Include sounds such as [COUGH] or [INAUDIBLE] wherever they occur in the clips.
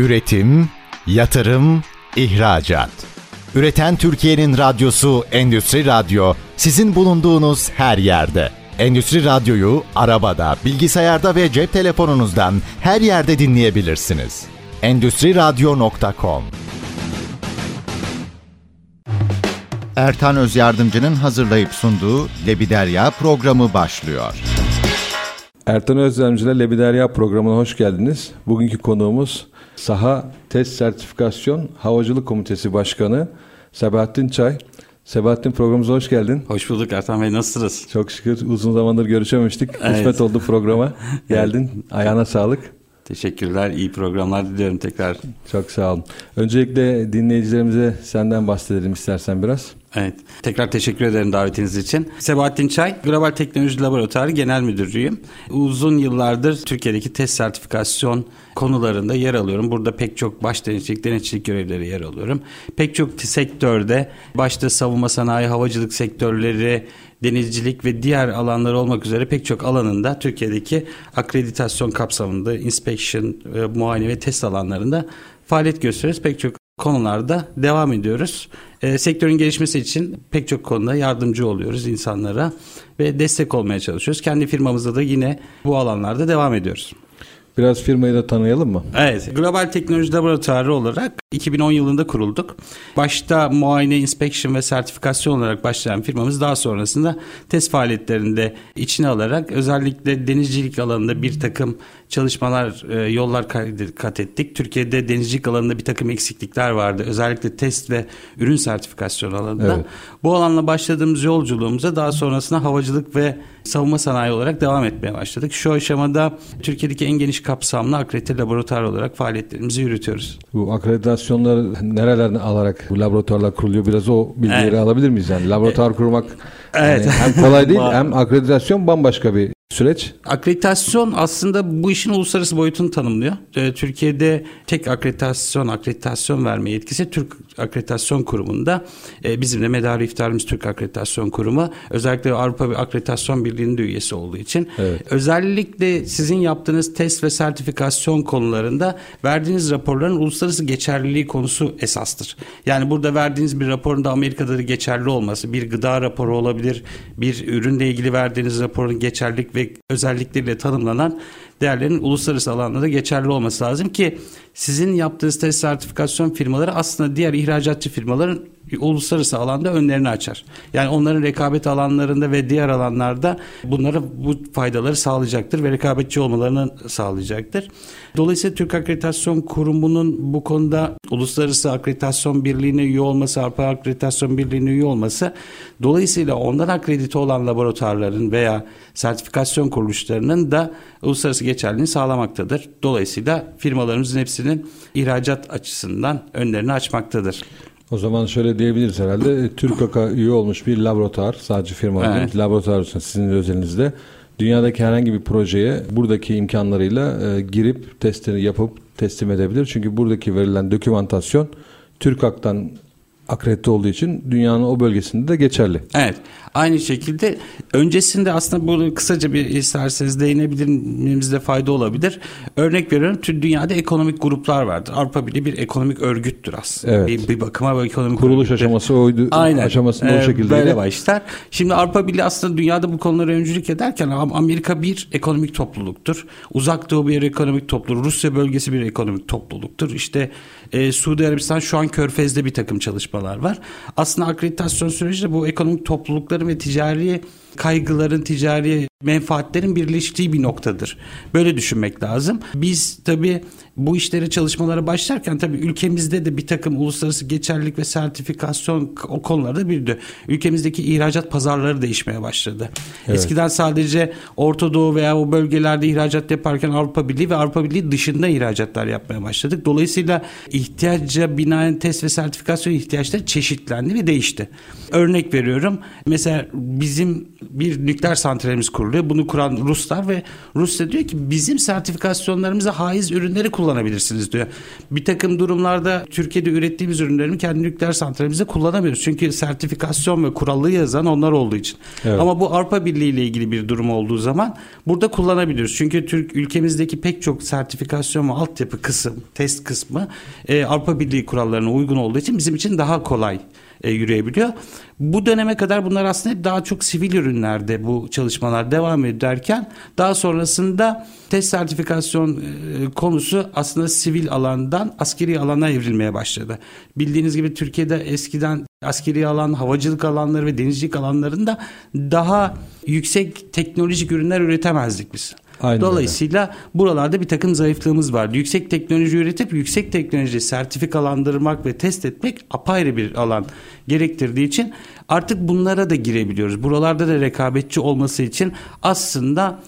Üretim, yatırım, ihracat. Üreten Türkiye'nin radyosu Endüstri Radyo sizin bulunduğunuz her yerde. Endüstri Radyo'yu arabada, bilgisayarda ve cep telefonunuzdan her yerde dinleyebilirsiniz. Endüstri Radyo.com Ertan Öz Yardımcı'nın hazırlayıp sunduğu Lebiderya programı başlıyor. Ertan Özlemci'yle Lebiderya programına hoş geldiniz. Bugünkü konuğumuz Saha Test Sertifikasyon Havacılık Komitesi Başkanı Sebahattin Çay. Sebahattin programımıza hoş geldin. Hoş bulduk Ertan Bey nasılsınız? Çok şükür uzun zamandır görüşememiştik. Evet. Kısmet oldu programa. [LAUGHS] Geldin. Ayağına sağlık. Teşekkürler. İyi programlar diliyorum tekrar. Çok sağ olun. Öncelikle dinleyicilerimize senden bahsedelim istersen biraz. Evet. Tekrar teşekkür ederim davetiniz için. Sebahattin Çay, Global Teknoloji Laboratuvarı Genel Müdürüyüm. Uzun yıllardır Türkiye'deki test sertifikasyon konularında yer alıyorum. Burada pek çok baş denetçilik, denetçilik görevleri yer alıyorum. Pek çok sektörde başta savunma sanayi, havacılık sektörleri, denizcilik ve diğer alanlar olmak üzere pek çok alanında Türkiye'deki akreditasyon kapsamında inspection, e, muayene ve test alanlarında faaliyet gösteriyoruz. Pek çok konularda devam ediyoruz. E, sektörün gelişmesi için pek çok konuda yardımcı oluyoruz insanlara ve destek olmaya çalışıyoruz. Kendi firmamızda da yine bu alanlarda devam ediyoruz. Biraz firmayı da tanıyalım mı? Evet. Global Teknoloji Laboratuvarı olarak 2010 yılında kurulduk. Başta muayene, inspection ve sertifikasyon olarak başlayan firmamız daha sonrasında test faaliyetlerinde içine alarak özellikle denizcilik alanında bir takım çalışmalar, e, yollar kat ettik. Türkiye'de denizcilik alanında bir takım eksiklikler vardı. Özellikle test ve ürün sertifikasyon alanında. Evet. Bu alanla başladığımız yolculuğumuza daha sonrasında havacılık ve savunma sanayi olarak devam etmeye başladık. Şu aşamada Türkiye'deki en geniş kapsamlı akredite laboratuvar olarak faaliyetlerimizi yürütüyoruz. Bu akreditasyonları nerelerden alarak bu laboratuvarlar kuruluyor? Biraz o bilgileri evet. alabilir miyiz? Yani laboratuvar kurmak evet. yani hem kolay değil [LAUGHS] hem akreditasyon bambaşka bir süreç? Akreditasyon aslında bu işin uluslararası boyutunu tanımlıyor. Ee, Türkiye'de tek akreditasyon, akreditasyon verme yetkisi Türk Akreditasyon Kurumu'nda. Ee, bizim de medarı iftarımız Türk Akreditasyon Kurumu. Özellikle Avrupa Akreditasyon Birliği'nin de üyesi olduğu için. Evet. Özellikle sizin yaptığınız test ve sertifikasyon konularında verdiğiniz raporların uluslararası geçerliliği konusu esastır. Yani burada verdiğiniz bir raporun da Amerika'da da geçerli olması, bir gıda raporu olabilir, bir ürünle ilgili verdiğiniz raporun geçerlilik ve ve özellikleriyle tanımlanan değerlerin uluslararası alanlarda geçerli olması lazım ki sizin yaptığınız test sertifikasyon firmaları aslında diğer ihracatçı firmaların uluslararası alanda önlerini açar. Yani onların rekabet alanlarında ve diğer alanlarda bunlara bu faydaları sağlayacaktır ve rekabetçi olmalarını sağlayacaktır. Dolayısıyla Türk Akreditasyon Kurumu'nun bu konuda Uluslararası Akreditasyon Birliği'ne üye olması, Avrupa Akreditasyon Birliği'ne üye olması dolayısıyla ondan akredite olan laboratuvarların veya sertifikasyon kuruluşlarının da uluslararası geçerliliğini sağlamaktadır. Dolayısıyla firmalarımızın hepsinin ihracat açısından önlerini açmaktadır. O zaman şöyle diyebiliriz herhalde. TÜRKAK'a üye olmuş bir laboratuvar, sadece firma evet. değil, laboratuvar sizin özelinizde. Dünyadaki herhangi bir projeye buradaki imkanlarıyla e, girip testini yapıp teslim edebilir. Çünkü buradaki verilen dokümantasyon TÜRKAK'tan akredite olduğu için dünyanın o bölgesinde de geçerli. Evet. Aynı şekilde öncesinde aslında bunu kısaca bir isterseniz değinebilmemizde fayda olabilir. Örnek veriyorum tüm dünyada ekonomik gruplar vardır. Avrupa Birliği bir ekonomik örgüttür aslında. Evet. Bir, bir bakıma bir ekonomik Kuruluş örgüttür. aşaması oydu. Aynen. Aşamasında ee, o şekilde. Böyle başlar. Şimdi Avrupa Birliği aslında dünyada bu konulara öncülük ederken Amerika bir ekonomik topluluktur. Uzak Doğu bir ekonomik topluluk. Rusya bölgesi bir ekonomik topluluktur. İşte e, Suudi Arabistan şu an Körfez'de bir takım çalışmalar var. Aslında akreditasyon süreci de bu ekonomik toplulukların ve ticari kaygıların, ticari menfaatlerin birleştiği bir noktadır. Böyle düşünmek lazım. Biz tabii bu işlere çalışmalara başlarken tabii ülkemizde de bir takım uluslararası geçerlilik ve sertifikasyon o konularda birdi. Ülkemizdeki ihracat pazarları değişmeye başladı. Evet. Eskiden sadece Orta Doğu veya o bölgelerde ihracat yaparken Avrupa Birliği ve Avrupa Birliği dışında ihracatlar yapmaya başladık. Dolayısıyla ihtiyaca binaen test ve sertifikasyon ihtiyaçları çeşitlendi ve değişti. Örnek veriyorum. Mesela bizim bir nükleer santralimiz kuruluyor. Bunu kuran Ruslar ve Rusya diyor ki bizim sertifikasyonlarımıza haiz ürünleri kullanabilirsiniz diyor. Bir takım durumlarda Türkiye'de ürettiğimiz ürünlerimi kendi nükleer santralimizde kullanamıyoruz. Çünkü sertifikasyon ve kurallı yazan onlar olduğu için. Evet. Ama bu Avrupa Birliği ile ilgili bir durum olduğu zaman burada kullanabiliyoruz. Çünkü Türk ülkemizdeki pek çok sertifikasyon ve altyapı kısım, test kısmı e, Avrupa Birliği kurallarına uygun olduğu için bizim için daha kolay e, yürüyebiliyor. Bu döneme kadar bunlar aslında daha çok sivil ürünlerde bu çalışmalar devam ederken daha sonrasında test sertifikasyon e, konusu aslında sivil alandan askeri alana evrilmeye başladı. Bildiğiniz gibi Türkiye'de eskiden askeri alan, havacılık alanları ve denizcilik alanlarında daha yüksek teknolojik ürünler üretemezdik biz. Aynen Dolayısıyla öyle. buralarda bir takım zayıflığımız vardı. Yüksek teknoloji üretip yüksek teknoloji sertifikalandırmak ve test etmek apayrı bir alan gerektirdiği için artık bunlara da girebiliyoruz. Buralarda da rekabetçi olması için aslında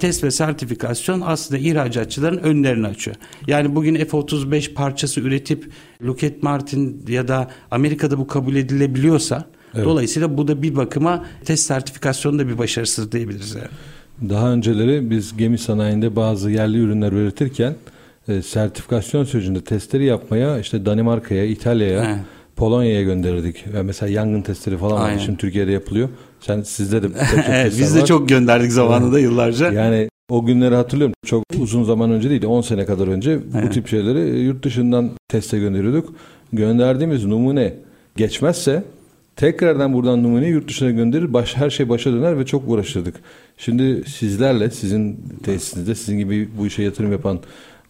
test ve sertifikasyon aslında ihracatçıların önlerini açıyor. Yani bugün F-35 parçası üretip Lockheed Martin ya da Amerika'da bu kabul edilebiliyorsa evet. dolayısıyla bu da bir bakıma test sertifikasyonu da bir başarısız diyebiliriz yani. Daha önceleri biz gemi sanayinde bazı yerli ürünler üretirken e, sertifikasyon sürecinde testleri yapmaya işte Danimarka'ya, İtalya'ya, Polonya'ya gönderirdik. Yani mesela yangın testleri falan var. Şimdi Türkiye'de yapılıyor. Sen sizde de [LAUGHS] evet, biz de var. çok gönderdik zamanında yıllarca. Yani o günleri hatırlıyorum. Çok uzun zaman önce değil, 10 sene kadar önce bu tip şeyleri yurt dışından teste gönderiyorduk. Gönderdiğimiz numune geçmezse Tekrardan buradan numuneyi yurt dışına gönderir, baş, her şey başa döner ve çok uğraşırdık. Şimdi sizlerle, sizin tesisinizde, sizin gibi bu işe yatırım yapan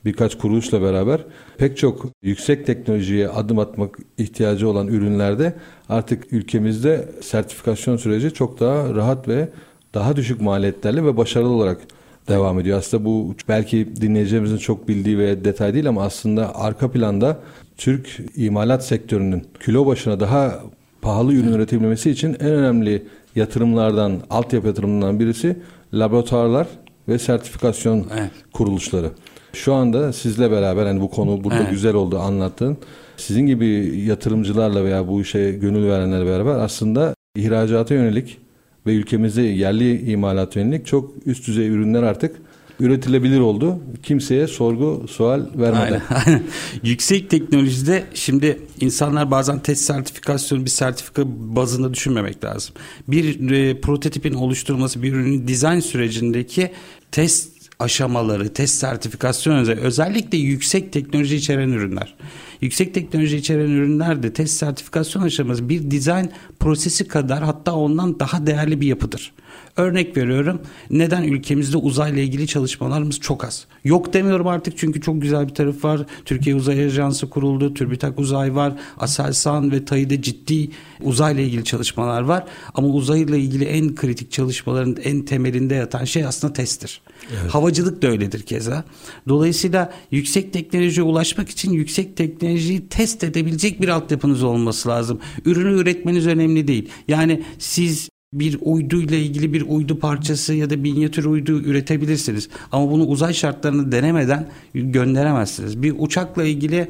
birkaç kuruluşla beraber pek çok yüksek teknolojiye adım atmak ihtiyacı olan ürünlerde artık ülkemizde sertifikasyon süreci çok daha rahat ve daha düşük maliyetlerle ve başarılı olarak devam ediyor. Aslında bu belki dinleyicilerimizin çok bildiği ve detay değil ama aslında arka planda Türk imalat sektörünün kilo başına daha pahalı ürün üretebilmesi için en önemli yatırımlardan, altyapı yatırımlarından birisi laboratuvarlar ve sertifikasyon evet. kuruluşları. Şu anda sizle beraber hani bu konu burada evet. güzel oldu anlattın. Sizin gibi yatırımcılarla veya bu işe gönül verenlerle beraber aslında ihracata yönelik ve ülkemizde yerli imalat yönelik çok üst düzey ürünler artık üretilebilir oldu. Kimseye sorgu, sual vermeden. Aynen, Yüksek teknolojide şimdi insanlar bazen test sertifikasyonu bir sertifika bazında düşünmemek lazım. Bir e, prototipin oluşturulması, bir ürünün dizayn sürecindeki test aşamaları, test sertifikasyon özellikle yüksek teknoloji içeren ürünler. Yüksek teknoloji içeren ürünler de test sertifikasyon aşaması bir dizayn prosesi kadar hatta ondan daha değerli bir yapıdır. Örnek veriyorum. Neden ülkemizde uzayla ilgili çalışmalarımız çok az? Yok demiyorum artık çünkü çok güzel bir taraf var. Türkiye Uzay Ajansı kuruldu. TÜRBİTAK Uzay var. Aselsan ve TAİ'de ciddi uzayla ilgili çalışmalar var. Ama uzayla ilgili en kritik çalışmaların en temelinde yatan şey aslında testtir. Evet. Havacılık da öyledir keza. Dolayısıyla yüksek teknolojiye ulaşmak için yüksek teknolojiyi test edebilecek bir altyapınız olması lazım. Ürünü üretmeniz önemli değil. Yani siz bir uyduyla ilgili bir uydu parçası ya da minyatür uydu üretebilirsiniz. Ama bunu uzay şartlarını denemeden gönderemezsiniz. Bir uçakla ilgili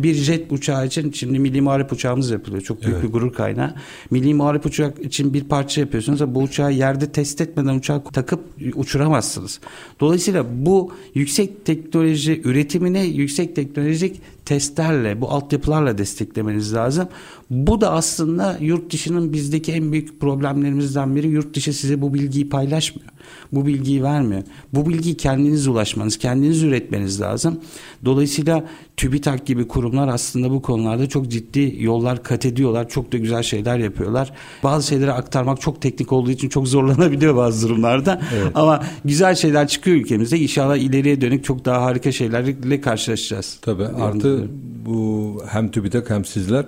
bir jet uçağı için şimdi milli muharip uçağımız yapılıyor. Çok büyük evet. bir gurur kaynağı. Milli muharip uçak için bir parça yapıyorsunuz ama bu uçağı yerde test etmeden uçağı takıp uçuramazsınız. Dolayısıyla bu yüksek teknoloji üretimine yüksek teknolojik testlerle, bu altyapılarla desteklemeniz lazım. Bu da aslında yurt dışının bizdeki en büyük problemlerimizden biri. Yurt dışı size bu bilgiyi paylaşmıyor. Bu bilgiyi vermiyor. Bu bilgiyi kendiniz ulaşmanız, kendiniz üretmeniz lazım. Dolayısıyla TÜBİTAK gibi kurumlar aslında bu konularda çok ciddi yollar kat ediyorlar. Çok da güzel şeyler yapıyorlar. Bazı şeyleri aktarmak çok teknik olduğu için çok zorlanabiliyor bazı durumlarda. Evet. Ama güzel şeyler çıkıyor ülkemizde. İnşallah ileriye dönük çok daha harika şeylerle karşılaşacağız. Tabii. Artı bu hem TÜBİTAK hem sizler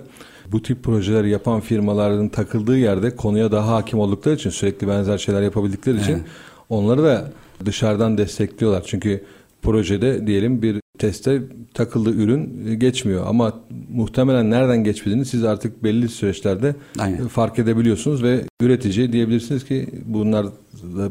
bu tip projeleri yapan firmaların takıldığı yerde konuya daha hakim oldukları için sürekli benzer şeyler yapabildikleri için evet. onları da dışarıdan destekliyorlar. Çünkü projede diyelim bir teste takıldığı ürün geçmiyor ama muhtemelen nereden geçmediğini siz artık belli süreçlerde Aynen. fark edebiliyorsunuz ve üretici diyebilirsiniz ki bunlar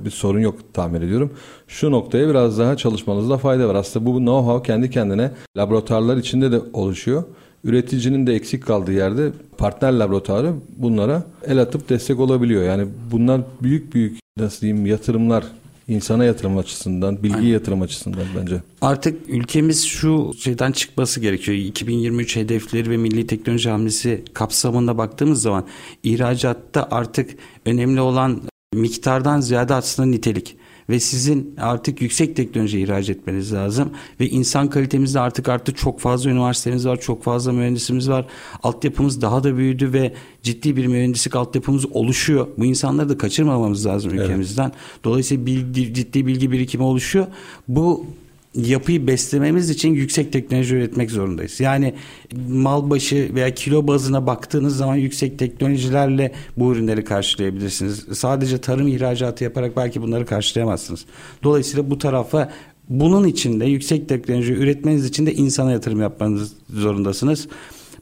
bir sorun yok tahmin ediyorum. Şu noktaya biraz daha çalışmanızda fayda var. Aslında bu know-how kendi kendine laboratuvarlar içinde de oluşuyor. Üreticinin de eksik kaldığı yerde partner laboratuvarı bunlara el atıp destek olabiliyor. Yani bunlar büyük büyük nasıl diyeyim yatırımlar insana yatırım açısından, bilgi Aynen. yatırım açısından bence. Artık ülkemiz şu şeyden çıkması gerekiyor. 2023 hedefleri ve milli teknoloji hamlesi kapsamında baktığımız zaman ihracatta artık önemli olan miktardan ziyade aslında nitelik ve sizin artık yüksek teknoloji ihraç etmeniz lazım ve insan kalitemizde artık artık çok fazla üniversitemiz var, çok fazla mühendisimiz var. Altyapımız daha da büyüdü ve ciddi bir mühendislik altyapımız oluşuyor. Bu insanları da kaçırmamamız lazım ülkemizden. Evet. Dolayısıyla bilgi, ciddi bilgi birikimi oluşuyor. Bu yapıyı beslememiz için yüksek teknoloji üretmek zorundayız. Yani mal başı veya kilo bazına baktığınız zaman yüksek teknolojilerle bu ürünleri karşılayabilirsiniz. Sadece tarım ihracatı yaparak belki bunları karşılayamazsınız. Dolayısıyla bu tarafa bunun için de yüksek teknoloji üretmeniz için de insana yatırım yapmanız zorundasınız.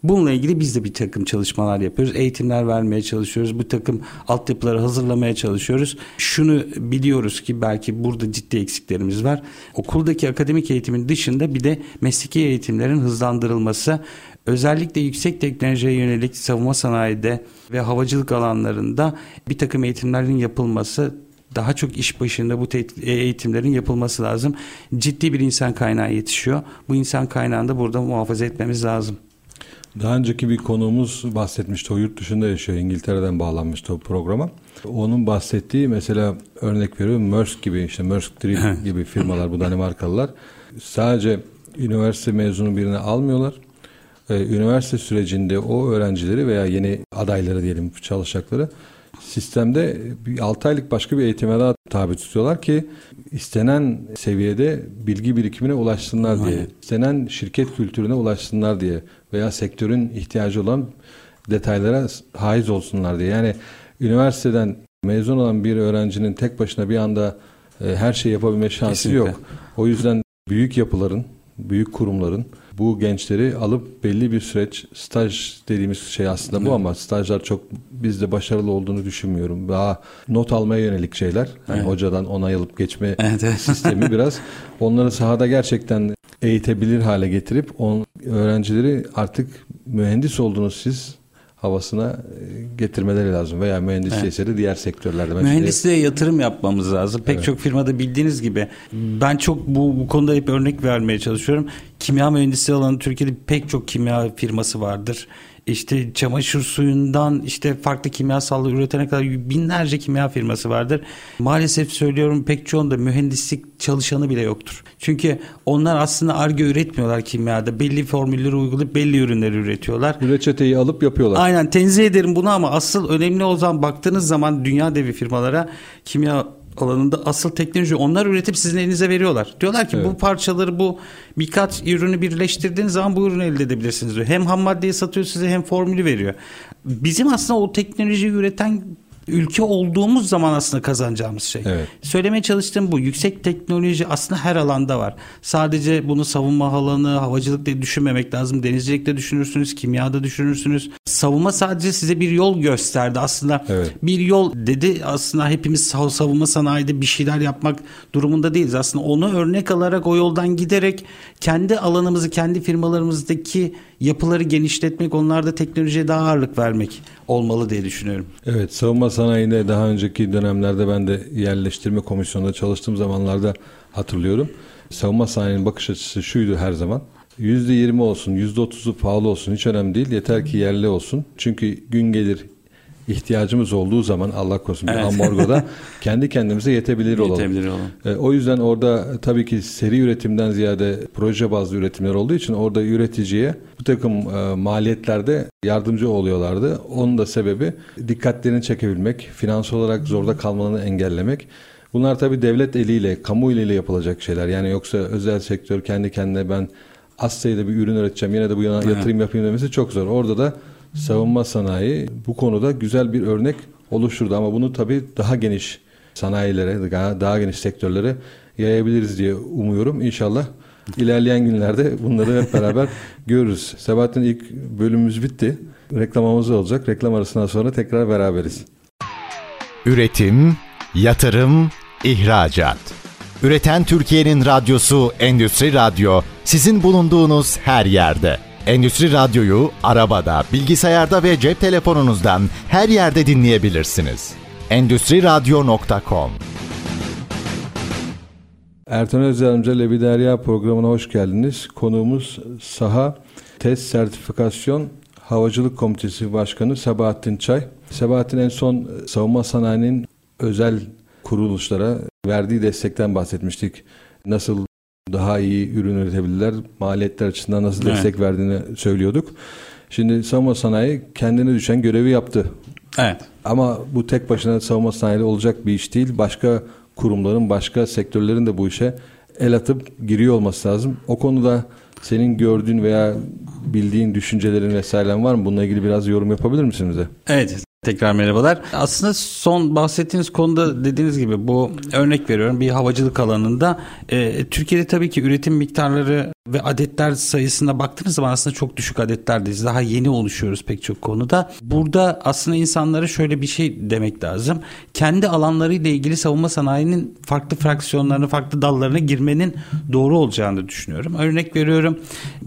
Bununla ilgili biz de bir takım çalışmalar yapıyoruz. Eğitimler vermeye çalışıyoruz. Bu takım altyapıları hazırlamaya çalışıyoruz. Şunu biliyoruz ki belki burada ciddi eksiklerimiz var. Okuldaki akademik eğitimin dışında bir de mesleki eğitimlerin hızlandırılması özellikle yüksek teknolojiye yönelik savunma sanayide ve havacılık alanlarında bir takım eğitimlerin yapılması daha çok iş başında bu eğitimlerin yapılması lazım. Ciddi bir insan kaynağı yetişiyor. Bu insan kaynağını da burada muhafaza etmemiz lazım. Daha önceki bir konuğumuz bahsetmişti. O yurt dışında yaşıyor. İngiltere'den bağlanmıştı o programa. Onun bahsettiği mesela örnek veriyorum Maersk gibi işte Maersk Drill gibi firmalar bu Danimarkalılar sadece üniversite mezunu birini almıyorlar. Ee, üniversite sürecinde o öğrencileri veya yeni adayları diyelim çalışacakları sistemde bir 6 aylık başka bir eğitime daha tabi tutuyorlar ki istenen seviyede bilgi birikimine ulaşsınlar diye, Aynen. istenen şirket kültürüne ulaşsınlar diye veya sektörün ihtiyacı olan detaylara haiz olsunlar diye. Yani üniversiteden mezun olan bir öğrencinin tek başına bir anda e, her şeyi yapabilme şansı Kesinlikle. yok. O yüzden büyük yapıların, büyük kurumların bu gençleri alıp belli bir süreç staj dediğimiz şey aslında bu ama stajlar çok bizde başarılı olduğunu düşünmüyorum. Daha not almaya yönelik şeyler. Yani evet. hocadan onay alıp geçme evet, evet. sistemi biraz [LAUGHS] onları sahada gerçekten eğitebilir hale getirip on, öğrencileri artık mühendis olduğunuz siz havasına e, getirmeleri lazım veya mühendisliğe evet. de diğer sektörlerde. Mühendisliğe yatırım yapmamız lazım. Pek evet. çok firmada bildiğiniz gibi ben çok bu, bu konuda hep örnek vermeye çalışıyorum. Kimya mühendisliği alanı Türkiye'de pek çok kimya firması vardır işte çamaşır suyundan işte farklı kimyasalları üretene kadar binlerce kimya firması vardır. Maalesef söylüyorum pek çoğunda mühendislik çalışanı bile yoktur. Çünkü onlar aslında arge üretmiyorlar kimyada. Belli formülleri uygulayıp belli ürünleri üretiyorlar. Reçeteyi alıp yapıyorlar. Aynen tenzih ederim bunu ama asıl önemli o zaman baktığınız zaman dünya devi firmalara kimya alanında asıl teknoloji onlar üretip sizin elinize veriyorlar. Diyorlar ki evet. bu parçaları bu birkaç ürünü birleştirdiğiniz zaman bu ürünü elde edebilirsiniz diyor. Hem ham maddeyi satıyor size hem formülü veriyor. Bizim aslında o teknolojiyi üreten ülke olduğumuz zaman aslında kazanacağımız şey. Evet. Söylemeye çalıştığım bu. Yüksek teknoloji aslında her alanda var. Sadece bunu savunma alanı, havacılık diye düşünmemek lazım. Denizcilikte düşünürsünüz, kimyada düşünürsünüz. Savunma sadece size bir yol gösterdi. Aslında evet. bir yol dedi. Aslında hepimiz savunma sanayide bir şeyler yapmak durumunda değiliz. Aslında onu örnek alarak o yoldan giderek kendi alanımızı, kendi firmalarımızdaki yapıları genişletmek, onlarda teknolojiye daha ağırlık vermek olmalı diye düşünüyorum. Evet, savunma sanayinde daha önceki dönemlerde ben de yerleştirme komisyonunda çalıştığım zamanlarda hatırlıyorum. Savunma sanayinin bakış açısı şuydu her zaman. %20 olsun, %30'u pahalı olsun hiç önemli değil. Yeter ki yerli olsun. Çünkü gün gelir ihtiyacımız olduğu zaman Allah korusun evet. ambargoda [LAUGHS] kendi kendimize yetebilir olalım. Yetebilir olalım. E, o yüzden orada tabii ki seri üretimden ziyade proje bazlı üretimler olduğu için orada üreticiye bu takım e, maliyetlerde yardımcı oluyorlardı. Onun da sebebi dikkatlerini çekebilmek, finansal olarak zorda kalmalarını engellemek. Bunlar tabii devlet eliyle, kamu eliyle yapılacak şeyler. Yani yoksa özel sektör kendi kendine ben az sayıda bir ürün üreteceğim yine de bu yana yatırım yapayım demesi çok zor. Orada da savunma sanayi bu konuda güzel bir örnek oluşturdu ama bunu tabii daha geniş sanayilere, daha, daha geniş sektörlere yayabiliriz diye umuyorum. İnşallah ilerleyen günlerde bunları hep beraber [LAUGHS] görürüz. Sebahattin ilk bölümümüz bitti. Reklamımız olacak. Reklam arasından sonra tekrar beraberiz. Üretim, yatırım, ihracat. Üreten Türkiye'nin radyosu Endüstri Radyo sizin bulunduğunuz her yerde. Endüstri Radyo'yu arabada, bilgisayarda ve cep telefonunuzdan her yerde dinleyebilirsiniz. Endüstri Radyo.com Ertan Özyardımcı Levi Derya programına hoş geldiniz. Konuğumuz Saha Test Sertifikasyon Havacılık Komitesi Başkanı Sabahattin Çay. Sabahattin en son savunma sanayinin özel kuruluşlara verdiği destekten bahsetmiştik. Nasıl daha iyi ürün üretebilirler, maliyetler açısından nasıl evet. destek verdiğini söylüyorduk. Şimdi savunma sanayi kendine düşen görevi yaptı. Evet. Ama bu tek başına savunma sanayi olacak bir iş değil. Başka kurumların, başka sektörlerin de bu işe el atıp giriyor olması lazım. O konuda senin gördüğün veya bildiğin düşüncelerin vesairen var mı? Bununla ilgili biraz yorum yapabilir misin bize? Evet. Tekrar merhabalar. Aslında son bahsettiğiniz konuda dediğiniz gibi bu örnek veriyorum bir havacılık alanında e, Türkiye'de tabii ki üretim miktarları ve adetler sayısına baktığınız zaman aslında çok düşük adetlerdeyiz. Daha yeni oluşuyoruz pek çok konuda. Burada aslında insanlara şöyle bir şey demek lazım. Kendi alanlarıyla ilgili savunma sanayinin farklı fraksiyonlarına, farklı dallarına girmenin doğru olacağını düşünüyorum. Örnek veriyorum.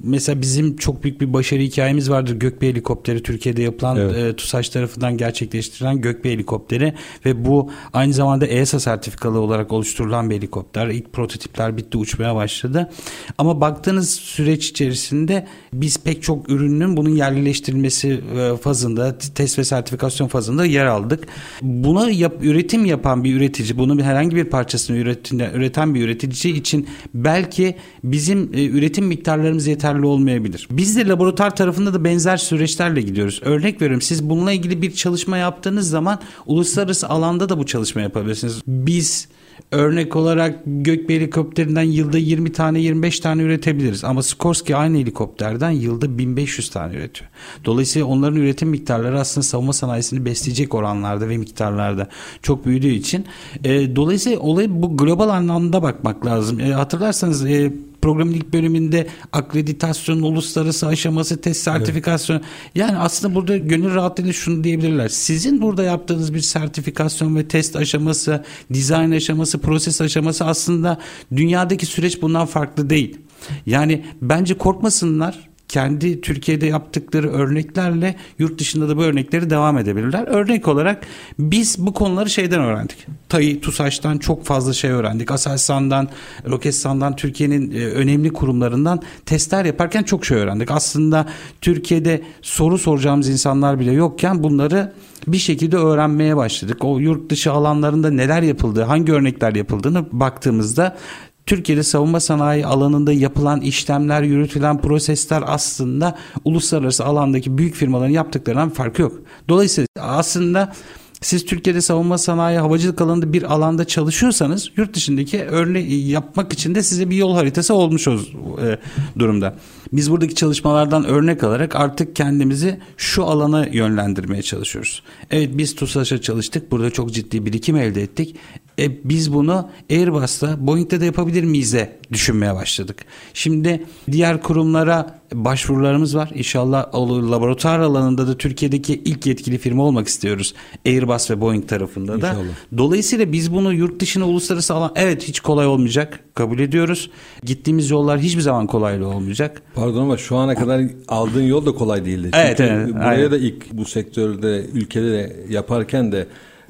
Mesela bizim çok büyük bir başarı hikayemiz vardır. Gökbey helikopteri Türkiye'de yapılan evet. e, TUSAŞ tarafından gerçekleştirilen Gökbey helikopteri ve bu aynı zamanda EASA sertifikalı olarak oluşturulan bir helikopter. İlk prototipler bitti uçmaya başladı. Ama baktığınız süreç içerisinde biz pek çok ürünün bunun yerleştirilmesi e, fazında test ve sertifikasyon fazında yer aldık. Buna yap, üretim yapan bir üretici, bunun herhangi bir parçasını üreten, üreten bir üretici için belki bizim e, üretim miktarlarımız yeterli olmayabilir. Biz de laboratuvar tarafında da benzer süreçlerle gidiyoruz. Örnek veriyorum siz bununla ilgili bir çalışma çalışma yaptığınız zaman uluslararası alanda da bu çalışma yapabilirsiniz. Biz örnek olarak Gökbey helikopterinden yılda 20 tane 25 tane üretebiliriz. Ama Skorsky aynı helikopterden yılda 1500 tane üretiyor. Dolayısıyla onların üretim miktarları aslında savunma sanayisini besleyecek oranlarda ve miktarlarda çok büyüdüğü için. E, dolayısıyla olay bu global anlamda bakmak lazım. E, hatırlarsanız e, programın ilk bölümünde akreditasyon, uluslararası aşaması, test sertifikasyon. Evet. Yani aslında burada gönül rahatlığıyla şunu diyebilirler. Sizin burada yaptığınız bir sertifikasyon ve test aşaması, dizayn aşaması, proses aşaması aslında dünyadaki süreç bundan farklı değil. Yani bence korkmasınlar kendi Türkiye'de yaptıkları örneklerle yurt dışında da bu örnekleri devam edebilirler. Örnek olarak biz bu konuları şeyden öğrendik. TAI, TUSAŞ'tan çok fazla şey öğrendik. Aselsan'dan, Roketsan'dan, Türkiye'nin e, önemli kurumlarından testler yaparken çok şey öğrendik. Aslında Türkiye'de soru soracağımız insanlar bile yokken bunları bir şekilde öğrenmeye başladık. O yurt dışı alanlarında neler yapıldığı, hangi örnekler yapıldığını baktığımızda Türkiye'de savunma sanayi alanında yapılan işlemler, yürütülen prosesler aslında uluslararası alandaki büyük firmaların yaptıklarından farkı yok. Dolayısıyla aslında siz Türkiye'de savunma sanayi havacılık alanında bir alanda çalışıyorsanız yurt dışındaki örneği yapmak için de size bir yol haritası olmuş o e, durumda. Biz buradaki çalışmalardan örnek alarak artık kendimizi şu alana yönlendirmeye çalışıyoruz. Evet biz TUSAŞ'a çalıştık. Burada çok ciddi birikim elde ettik. E, biz bunu Airbus'ta, Boeing'de de yapabilir miyiz de düşünmeye başladık. Şimdi diğer kurumlara başvurularımız var. İnşallah laboratuvar alanında da Türkiye'deki ilk yetkili firma olmak istiyoruz. Airbus ve Boeing tarafında da. İnşallah. Dolayısıyla biz bunu yurt dışına uluslararası alan evet hiç kolay olmayacak. Kabul ediyoruz. Gittiğimiz yollar hiçbir zaman kolaylı olmayacak. Pardon ama şu ana kadar aldığın yol da kolay değildi. Evet, Çünkü evet. Buraya aynen. da ilk bu sektörde ülkede de yaparken de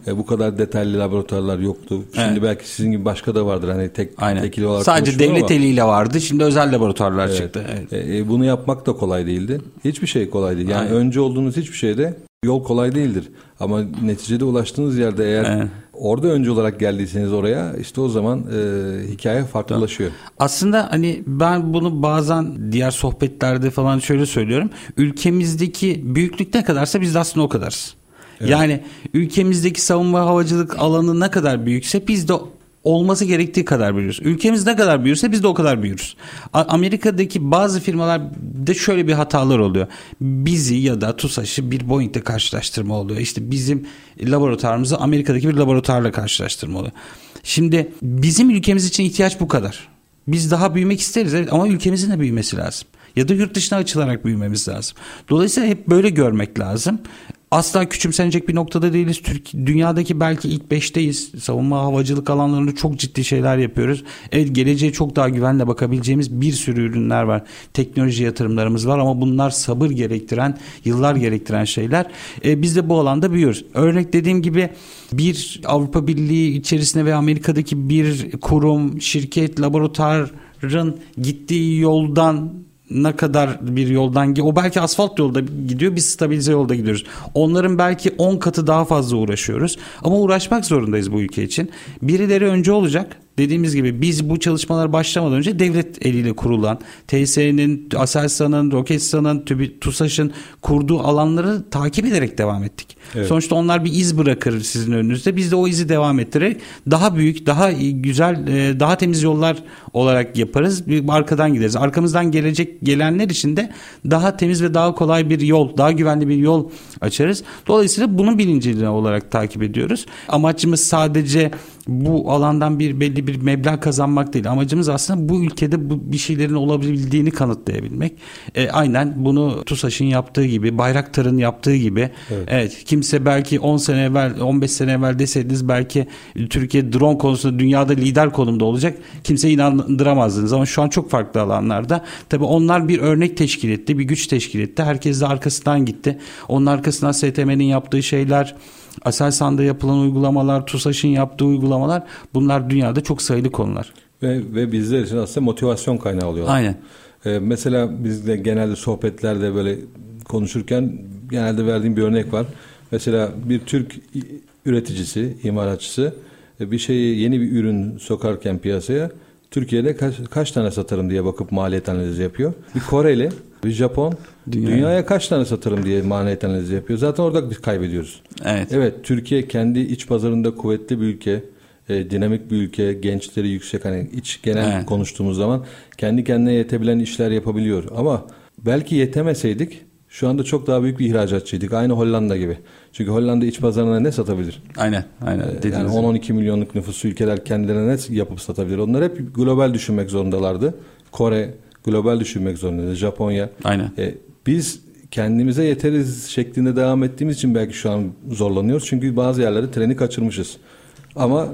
e, bu kadar detaylı laboratuvarlar yoktu. Şimdi evet. belki sizin gibi başka da vardır. Hani tek Aynen. tekil olarak Sadece devlet ama, eliyle vardı. Şimdi özel laboratuvarlar evet. çıktı. Evet. E, e, bunu yapmak da kolay değildi. Hiçbir şey kolay değil. Yani Aynen. önce olduğunuz hiçbir şeyde yol kolay değildir. Ama neticede ulaştığınız yerde eğer evet. Orada önce olarak geldiyseniz oraya işte o zaman e, hikaye farklılaşıyor. Aslında hani ben bunu bazen diğer sohbetlerde falan şöyle söylüyorum. Ülkemizdeki büyüklük ne kadarsa biz de aslında o kadarız. Evet. Yani ülkemizdeki savunma havacılık alanı ne kadar büyükse biz de olması gerektiği kadar büyürüz. Ülkemiz ne kadar büyürse biz de o kadar büyürüz. Amerika'daki bazı firmalarda şöyle bir hatalar oluyor. Bizi ya da TUSAŞ'ı bir Boeing'de karşılaştırma oluyor. İşte bizim laboratuvarımızı Amerika'daki bir laboratuvarla karşılaştırma oluyor. Şimdi bizim ülkemiz için ihtiyaç bu kadar. Biz daha büyümek isteriz evet ama ülkemizin de büyümesi lazım ya da yurt dışına açılarak büyümemiz lazım. Dolayısıyla hep böyle görmek lazım. Asla küçümsenecek bir noktada değiliz. Türk dünyadaki belki ilk beşteyiz. Savunma havacılık alanlarında çok ciddi şeyler yapıyoruz. Evet geleceğe çok daha güvenle bakabileceğimiz bir sürü ürünler var. Teknoloji yatırımlarımız var ama bunlar sabır gerektiren, yıllar gerektiren şeyler. E, biz de bu alanda büyüyoruz. Örnek dediğim gibi bir Avrupa Birliği içerisinde veya Amerika'daki bir kurum, şirket, laboratuvarın gittiği yoldan ne kadar bir yoldan o belki asfalt yolda gidiyor biz stabilize yolda gidiyoruz. Onların belki 10 katı daha fazla uğraşıyoruz ama uğraşmak zorundayız bu ülke için. Birileri önce olacak dediğimiz gibi biz bu çalışmalar başlamadan önce devlet eliyle kurulan TSE'nin, Aselsan'ın, Roketsan'ın, TUSAŞ'ın kurduğu alanları takip ederek devam ettik. Evet. Sonuçta onlar bir iz bırakır sizin önünüzde. Biz de o izi devam ettirerek daha büyük, daha güzel, e, daha temiz yollar olarak yaparız. Bir arkadan gideriz. Arkamızdan gelecek gelenler için de daha temiz ve daha kolay bir yol, daha güvenli bir yol açarız. Dolayısıyla bunun bilincini olarak takip ediyoruz. Amacımız sadece bu alandan bir belli bir meblağ kazanmak değil. Amacımız aslında bu ülkede bu bir şeylerin olabildiğini kanıtlayabilmek. E, aynen bunu TUSAŞ'ın yaptığı gibi, Bayraktar'ın yaptığı gibi. Evet. evet. Kimse belki 10 sene evvel, 15 sene evvel deseydiniz belki Türkiye drone konusunda dünyada lider konumda olacak. Kimse inandıramazdınız ama şu an çok farklı alanlarda. Tabii onlar bir örnek teşkil etti, bir güç teşkil etti. Herkes de arkasından gitti. Onun arkasından STM'nin yaptığı şeyler, Aselsan'da yapılan uygulamalar, TUSAŞ'ın yaptığı uygulamalar bunlar dünyada çok sayılı konular. Ve, ve bizler için aslında motivasyon kaynağı oluyor. Aynen. Ee, mesela biz de genelde sohbetlerde böyle konuşurken genelde verdiğim bir örnek var. Mesela bir Türk üreticisi, imalatçısı e, bir şeyi yeni bir ürün sokarken piyasaya Türkiye'de kaç, kaç tane satarım diye bakıp maliyet analizi yapıyor. Bir Koreli, bir Japon dünyaya, dünyaya kaç tane satarım diye maliyet analizi yapıyor. Zaten orada biz kaybediyoruz. Evet. Evet Türkiye kendi iç pazarında kuvvetli bir ülke. E, dinamik bir ülke, gençleri yüksek hani iç genel evet. konuştuğumuz zaman kendi kendine yetebilen işler yapabiliyor. Ama belki yetemeseydik şu anda çok daha büyük bir ihracatçıydık. Aynı Hollanda gibi. Çünkü Hollanda iç pazarına ne satabilir? Aynen. aynen. Ee, yani 10-12 milyonluk nüfusu ülkeler kendilerine ne yapıp satabilir? Onlar hep global düşünmek zorundalardı. Kore global düşünmek zorundaydı. Japonya. Aynen. E, biz kendimize yeteriz şeklinde devam ettiğimiz için belki şu an zorlanıyoruz. Çünkü bazı yerlerde treni kaçırmışız. Ama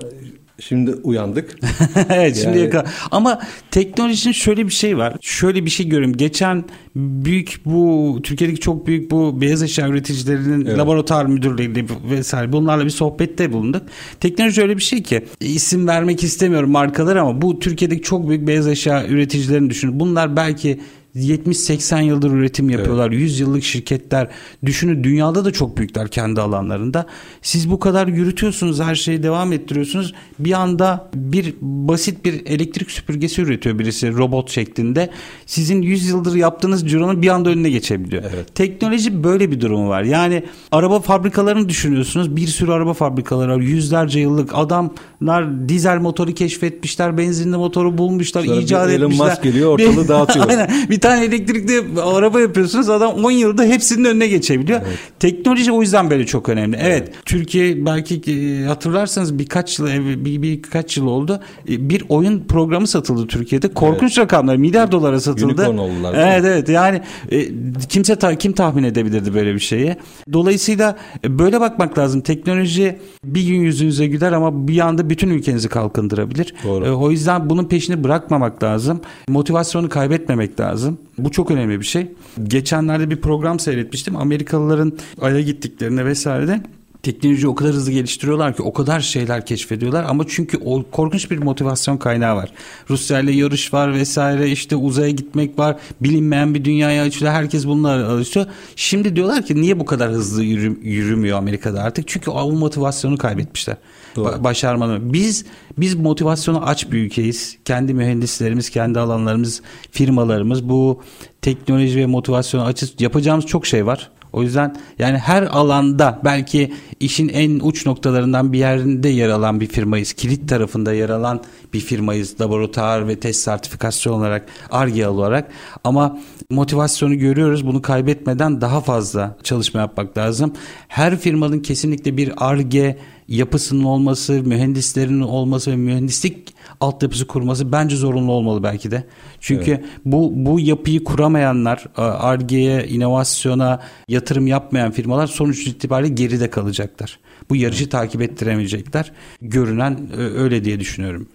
Şimdi uyandık. [LAUGHS] evet şimdi yani... yakala. Ama teknolojinin şöyle bir şey var. Şöyle bir şey görüyorum. Geçen büyük bu Türkiye'deki çok büyük bu beyaz eşya üreticilerinin evet. laboratuvar müdürleriyle vesaire bunlarla bir sohbette bulunduk. Teknoloji öyle bir şey ki isim vermek istemiyorum markalar ama bu Türkiye'deki çok büyük beyaz eşya üreticilerini düşünün. Bunlar belki 70-80 yıldır üretim yapıyorlar. Evet. 100 yıllık şirketler. Düşünün dünyada da çok büyükler kendi alanlarında. Siz bu kadar yürütüyorsunuz, her şeyi devam ettiriyorsunuz. Bir anda bir basit bir elektrik süpürgesi üretiyor birisi robot şeklinde. Sizin 100 yıldır yaptığınız cironun bir anda önüne geçebiliyor. Evet. Teknoloji böyle bir durumu var. Yani araba fabrikalarını düşünüyorsunuz. Bir sürü araba fabrikaları var. Yüzlerce yıllık adamlar dizel motoru keşfetmişler, benzinli motoru bulmuşlar, Sonra icat Elon etmişler. Elon Musk geliyor ortalığı [LAUGHS] dağıtıyor. Aynen. Bir tane elektrikli araba yapıyorsunuz adam 10 yılda hepsinin önüne geçebiliyor. Evet. Teknoloji o yüzden böyle çok önemli. Evet, evet Türkiye belki e, hatırlarsanız birkaç yıl bir, birkaç yıl oldu. E, bir oyun programı satıldı Türkiye'de. Korkunç evet. rakamlar milyar dolara satıldı. Unicorn oldular. Evet evet yani e, kimse ta, kim tahmin edebilirdi böyle bir şeyi. Dolayısıyla böyle bakmak lazım. Teknoloji bir gün yüzünüze güler ama bir anda bütün ülkenizi kalkındırabilir. Doğru. O yüzden bunun peşini bırakmamak lazım. Motivasyonu kaybetmemek lazım lazım. Bu çok önemli bir şey. Geçenlerde bir program seyretmiştim. Amerikalıların Ay'a gittiklerine vesaire teknoloji o kadar hızlı geliştiriyorlar ki o kadar şeyler keşfediyorlar ama çünkü o korkunç bir motivasyon kaynağı var. Rusya ile yarış var vesaire işte uzaya gitmek var bilinmeyen bir dünyaya açılıyor herkes bunlar alışıyor. Şimdi diyorlar ki niye bu kadar hızlı yürü, yürümüyor Amerika'da artık çünkü o motivasyonu kaybetmişler. Ba- başarmanı. Biz biz motivasyonu aç bir ülkeyiz. Kendi mühendislerimiz, kendi alanlarımız, firmalarımız bu teknoloji ve motivasyonu açı yapacağımız çok şey var. O yüzden yani her alanda belki işin en uç noktalarından bir yerinde yer alan bir firmayız. Kilit tarafında yer alan bir firmayız. Laboratuvar ve test sertifikasyon olarak, ARGE olarak. Ama motivasyonu görüyoruz. Bunu kaybetmeden daha fazla çalışma yapmak lazım. Her firmanın kesinlikle bir ARGE yapısının olması, mühendislerinin olması ve mühendislik altyapısı kurması bence zorunlu olmalı belki de. Çünkü evet. bu bu yapıyı kuramayanlar, Arge'ye, inovasyona yatırım yapmayan firmalar sonuç itibariyle geride kalacaklar. Bu yarışı evet. takip ettiremeyecekler. Görünen öyle diye düşünüyorum.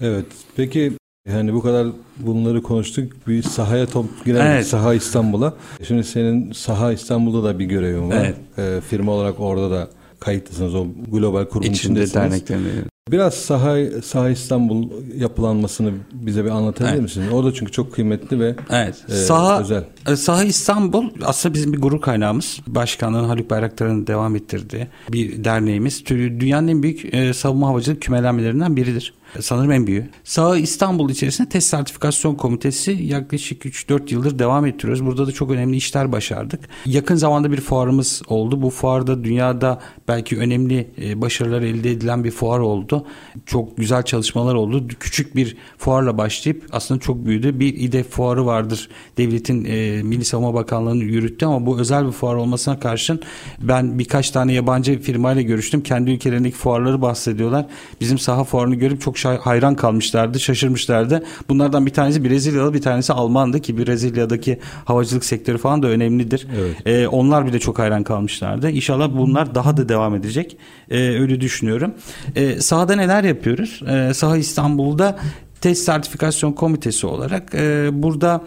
Evet. Peki yani bu kadar bunları konuştuk. Bir sahaya top girelim. Evet. Saha İstanbul'a. Şimdi senin Saha İstanbul'da da bir görevin var. Evet. Ee, firma olarak orada da kayıtlısınız. O global kurumun İçinde içindesiniz. Biraz saha, saha İstanbul yapılanmasını bize bir anlatabilir evet. misin? O da çünkü çok kıymetli ve evet. e, saha, özel. E, saha İstanbul aslında bizim bir gurur kaynağımız. Başkanlığın Haluk Bayraktar'ın devam ettirdiği bir derneğimiz. Dünyanın en büyük e, savunma havacılık kümelenmelerinden biridir. Sanırım en büyüğü. Saha İstanbul içerisinde test sertifikasyon komitesi yaklaşık 3-4 yıldır devam ettiriyoruz. Burada da çok önemli işler başardık. Yakın zamanda bir fuarımız oldu. Bu fuarda dünyada belki önemli e, başarılar elde edilen bir fuar oldu. Çok güzel çalışmalar oldu. Küçük bir fuarla başlayıp aslında çok büyüdü. Bir İDE fuarı vardır. Devletin e, Milli Savunma Bakanlığı'nın yürüttü ama bu özel bir fuar olmasına karşın ben birkaç tane yabancı firmayla görüştüm. Kendi ülkelerindeki fuarları bahsediyorlar. Bizim saha fuarını görüp çok hayran kalmışlardı, şaşırmışlardı. Bunlardan bir tanesi Brezilyalı, bir tanesi Almandı ki Brezilya'daki havacılık sektörü falan da önemlidir. Evet. Ee, onlar bile çok hayran kalmışlardı. İnşallah bunlar daha da devam edecek. Ee, öyle düşünüyorum. Ee, sahada neler yapıyoruz? Ee, Saha İstanbul'da test sertifikasyon komitesi olarak e, burada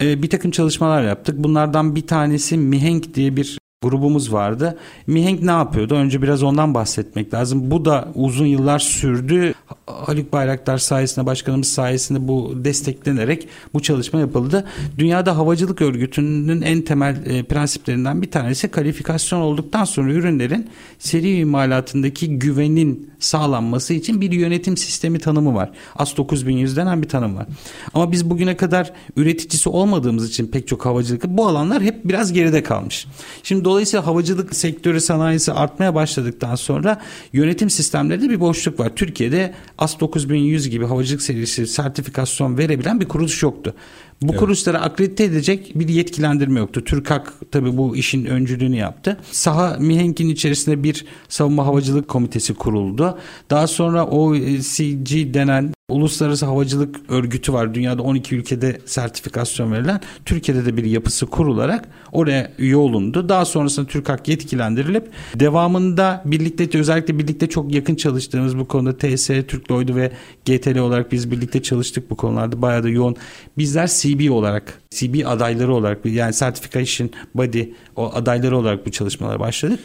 e, bir takım çalışmalar yaptık. Bunlardan bir tanesi Mihenk diye bir grubumuz vardı. Mihenk ne yapıyordu? Önce biraz ondan bahsetmek lazım. Bu da uzun yıllar sürdü. Haluk Bayraktar sayesinde, başkanımız sayesinde bu desteklenerek bu çalışma yapıldı. Dünyada Havacılık Örgütü'nün en temel e, prensiplerinden bir tanesi kalifikasyon olduktan sonra ürünlerin seri imalatındaki güvenin sağlanması için bir yönetim sistemi tanımı var. AS 9100 denen bir tanım var. Ama biz bugüne kadar üreticisi olmadığımız için pek çok havacılık bu alanlar hep biraz geride kalmış. Şimdi dolayısıyla havacılık sektörü sanayisi artmaya başladıktan sonra yönetim sistemlerinde bir boşluk var. Türkiye'de AS 9100 gibi havacılık serisi sertifikasyon verebilen bir kuruluş yoktu. Bu evet. kuruluşları akredite edecek bir yetkilendirme yoktu. TÜRKAK tabii bu işin öncülüğünü yaptı. Saha Mihenk'in içerisinde bir savunma havacılık komitesi kuruldu. Daha sonra OCG denen Uluslararası Havacılık Örgütü var. Dünyada 12 ülkede sertifikasyon verilen. Türkiye'de de bir yapısı kurularak oraya üye olundu. Daha sonrasında TÜRKAK yetkilendirilip devamında birlikte özellikle birlikte çok yakın çalıştığımız bu konuda TS, Türk Lloyd'u ve GTL olarak biz birlikte çalıştık bu konularda. Bayağı da yoğun. Bizler CB olarak, CB adayları olarak yani Certification Body o adayları olarak bu çalışmalara başladık.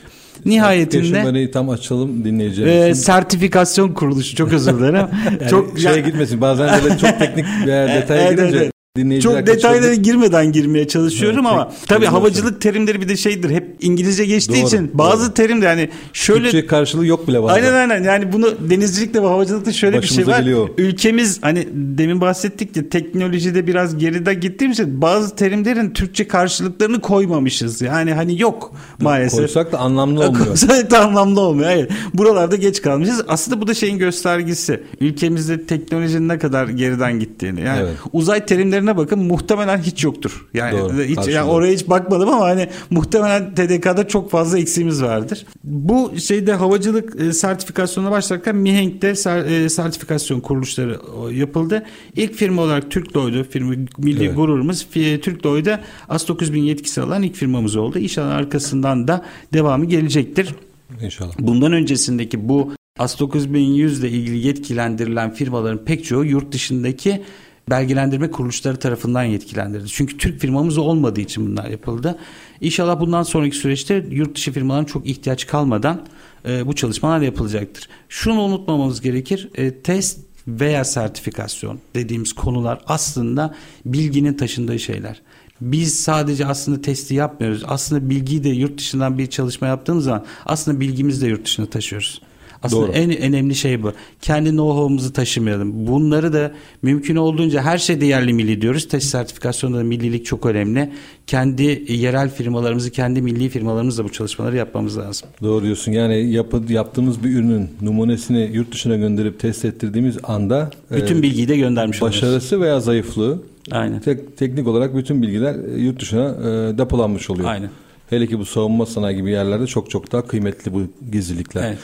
Nihayetinde tam açalım dinleyeceğiz. E, sertifikasyon kuruluşu çok özür dilerim. [LAUGHS] yani çok şeye gitmesin. Bazen böyle çok teknik bir [LAUGHS] detaya evet, girince evet. Çok detaylara girmeden girmeye çalışıyorum evet, ama tabii havacılık terimleri bir de şeydir hep İngilizce geçtiği doğru, için bazı doğru. terimler yani şöyle Türkçe karşılığı yok bile bazen. Aynen aynen yani bunu denizcilikte ve havacılıkta şöyle Başımıza bir şey var. Geliyor. Ülkemiz hani demin bahsettik ya teknolojide biraz geride gittiğimiz için bazı terimlerin Türkçe karşılıklarını koymamışız. Yani hani yok maalesef. Koysak da anlamlı olmuyor. [LAUGHS] Koysak da anlamlı olmuyor. Hayır. Buralarda geç kalmışız. Aslında bu da şeyin göstergesi. Ülkemizde teknolojinin ne kadar geriden gittiğini. Yani evet. uzay terimlerini terimlerine bakın muhtemelen hiç yoktur. Yani Doğru, hiç yani oraya hiç bakmadım ama hani muhtemelen TDK'da çok fazla eksiğimiz vardır. Bu şeyde havacılık e, sertifikasyonuna başlarken Mihenk'te ser, e, sertifikasyon kuruluşları yapıldı. İlk firma olarak Türk Lloyd'u firma milli evet. gururumuz Türk Lloyd'a AS 9000 yetkisi alan ilk firmamız oldu. İnşallah arkasından da devamı gelecektir. İnşallah. Bundan öncesindeki bu AS 9100 ile ilgili yetkilendirilen firmaların pek çoğu yurt dışındaki belgelendirme kuruluşları tarafından yetkilendirildi. Çünkü Türk firmamız olmadığı için bunlar yapıldı. İnşallah bundan sonraki süreçte yurt dışı firmaların çok ihtiyaç kalmadan e, bu çalışmalar yapılacaktır. Şunu unutmamamız gerekir. E, test veya sertifikasyon dediğimiz konular aslında bilginin taşındığı şeyler. Biz sadece aslında testi yapmıyoruz. Aslında bilgiyi de yurt dışından bir çalışma yaptığımız zaman aslında bilgimizi de yurt dışına taşıyoruz. Aslında Doğru. en önemli şey bu. Kendi know-how'umuzu taşımayalım. Bunları da mümkün olduğunca her şeyde yerli milli diyoruz. Test sertifikasyonunda da millilik çok önemli. Kendi yerel firmalarımızı, kendi milli firmalarımızla bu çalışmaları yapmamız lazım. Doğru diyorsun. Yani yapı, yaptığımız bir ürünün numunesini yurt dışına gönderip test ettirdiğimiz anda bütün e, bilgiyi de göndermiş başarısı oluyoruz. Başarısı veya zayıflığı Aynen. Tek, teknik olarak bütün bilgiler e, yurt dışına e, depolanmış oluyor. Aynen. Hele ki bu savunma sanayi gibi yerlerde çok çok daha kıymetli bu gizlilikler. Evet.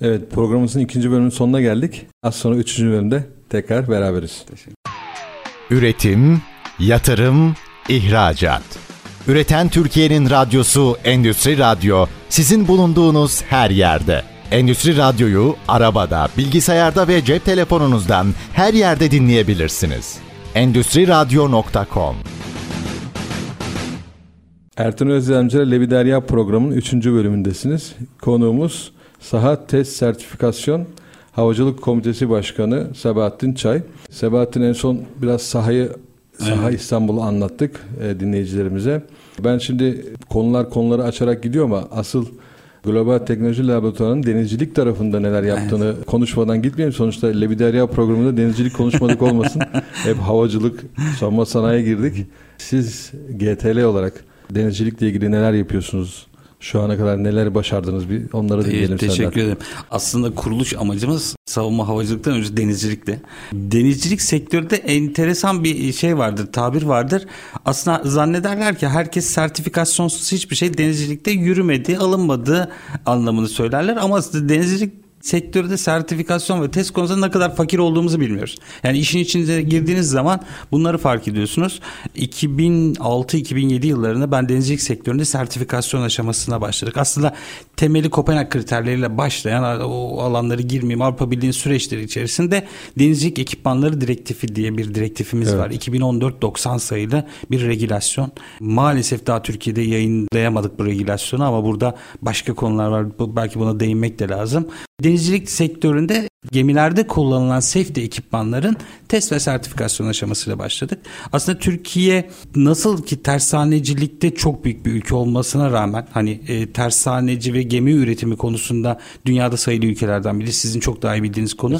Evet programımızın ikinci bölümünün sonuna geldik. Az sonra üçüncü bölümde tekrar beraberiz. Üretim, yatırım, ihracat. Üreten Türkiye'nin radyosu Endüstri Radyo sizin bulunduğunuz her yerde. Endüstri Radyo'yu arabada, bilgisayarda ve cep telefonunuzdan her yerde dinleyebilirsiniz. Endüstri Radyo.com Ertan Özdemci ile Levi Derya programının 3. bölümündesiniz. Konuğumuz Saha Test Sertifikasyon Havacılık Komitesi Başkanı Sebahattin Çay. Sebahattin en son biraz sahayı Saha evet. İstanbul'u anlattık e, dinleyicilerimize. Ben şimdi konular konuları açarak gidiyor ama asıl Global Teknoloji Laboratuvarı'nın denizcilik tarafında neler yaptığını evet. konuşmadan gitmeyelim. Sonuçta Lebiderya programında denizcilik konuşmadık olmasın. [LAUGHS] Hep havacılık, savunma sanayiye girdik. Siz GTL olarak denizcilikle ilgili neler yapıyorsunuz? Şu ana kadar neler başardınız bir onları dinleyelim Teşekkür senden. ederim. Aslında kuruluş amacımız savunma havacılıktan önce denizcilikti. Denizcilik sektöründe enteresan bir şey vardır, tabir vardır. Aslında zannederler ki herkes sertifikasyonsuz hiçbir şey denizcilikte yürümedi, alınmadı anlamını söylerler. Ama denizcilik sektörde sertifikasyon ve test konusunda ne kadar fakir olduğumuzu bilmiyoruz. Yani işin içine girdiğiniz zaman bunları fark ediyorsunuz. 2006-2007 yıllarında ben denizcilik sektöründe sertifikasyon aşamasına başladık. Aslında temeli Kopenhag kriterleriyle başlayan o alanları girmeyeyim Avrupa Birliği'nin süreçleri içerisinde denizcilik ekipmanları direktifi diye bir direktifimiz evet. var. 2014-90 sayılı bir regülasyon. Maalesef daha Türkiye'de yayınlayamadık bu regülasyonu ama burada başka konular var. Belki buna değinmek de lazım. Denizcilik sektöründe gemilerde kullanılan safety ekipmanların test ve sertifikasyon aşamasıyla başladık. Aslında Türkiye nasıl ki tersanecilikte çok büyük bir ülke olmasına rağmen hani e, tersaneci ve gemi üretimi konusunda dünyada sayılı ülkelerden biri sizin çok daha iyi bildiğiniz konu.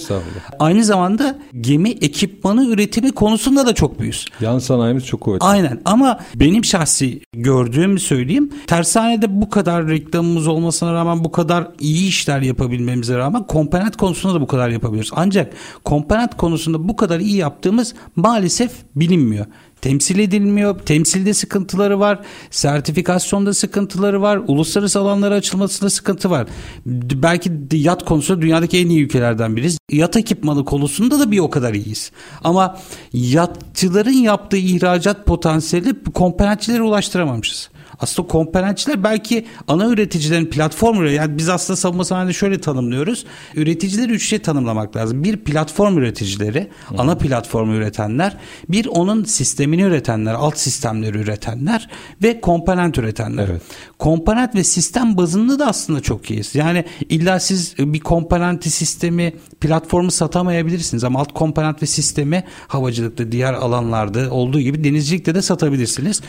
Aynı zamanda gemi ekipmanı üretimi konusunda da çok büyüğüz. Yan sanayimiz çok kuvvetli. Aynen ama benim şahsi gördüğümü söyleyeyim. Tersanede bu kadar reklamımız olmasına rağmen bu kadar iyi işler yapabilmemize rağmen komponent konusunda da bu kadar yapabiliyoruz. Ancak komponent konusunda bu kadar iyi yaptığımız maalesef bilinmiyor temsil edilmiyor. Temsilde sıkıntıları var. Sertifikasyonda sıkıntıları var. Uluslararası alanlara açılmasında sıkıntı var. Belki yat konusunda dünyadaki en iyi ülkelerden biriz. Yat ekipmanı konusunda da bir o kadar iyiyiz. Ama yatçıların yaptığı ihracat potansiyeli komponentçilere ulaştıramamışız. Aslında komponentçiler belki ana üreticilerin platform yani biz aslında savunma sanayide şöyle tanımlıyoruz. Üreticileri üç şey tanımlamak lazım. Bir platform üreticileri, hmm. ana platformu üretenler, bir onun sistemini üretenler, alt sistemleri üretenler ve komponent üretenler. Evet. Komponent ve sistem bazında da aslında çok iyiyiz. Yani illa siz bir komponenti sistemi platformu satamayabilirsiniz ama alt komponent ve sistemi havacılıkta diğer alanlarda olduğu gibi denizcilikte de satabilirsiniz.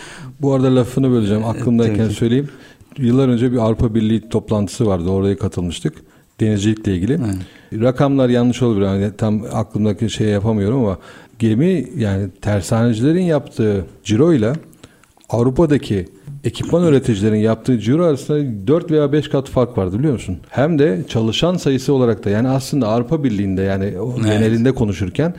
Bu arada lafını böleceğim aklımdayken evet, söyleyeyim. Yıllar önce bir Avrupa Birliği toplantısı vardı. Oraya katılmıştık. Denizcilikle ilgili. Evet. Rakamlar yanlış olabilir. Yani tam aklımdaki şey yapamıyorum ama gemi yani tersanecilerin yaptığı ciro ile Avrupa'daki ekipman üreticilerin yaptığı ciro arasında 4 veya 5 kat fark vardı biliyor musun? Hem de çalışan sayısı olarak da yani aslında Avrupa Birliği'nde yani evet. genelinde konuşurken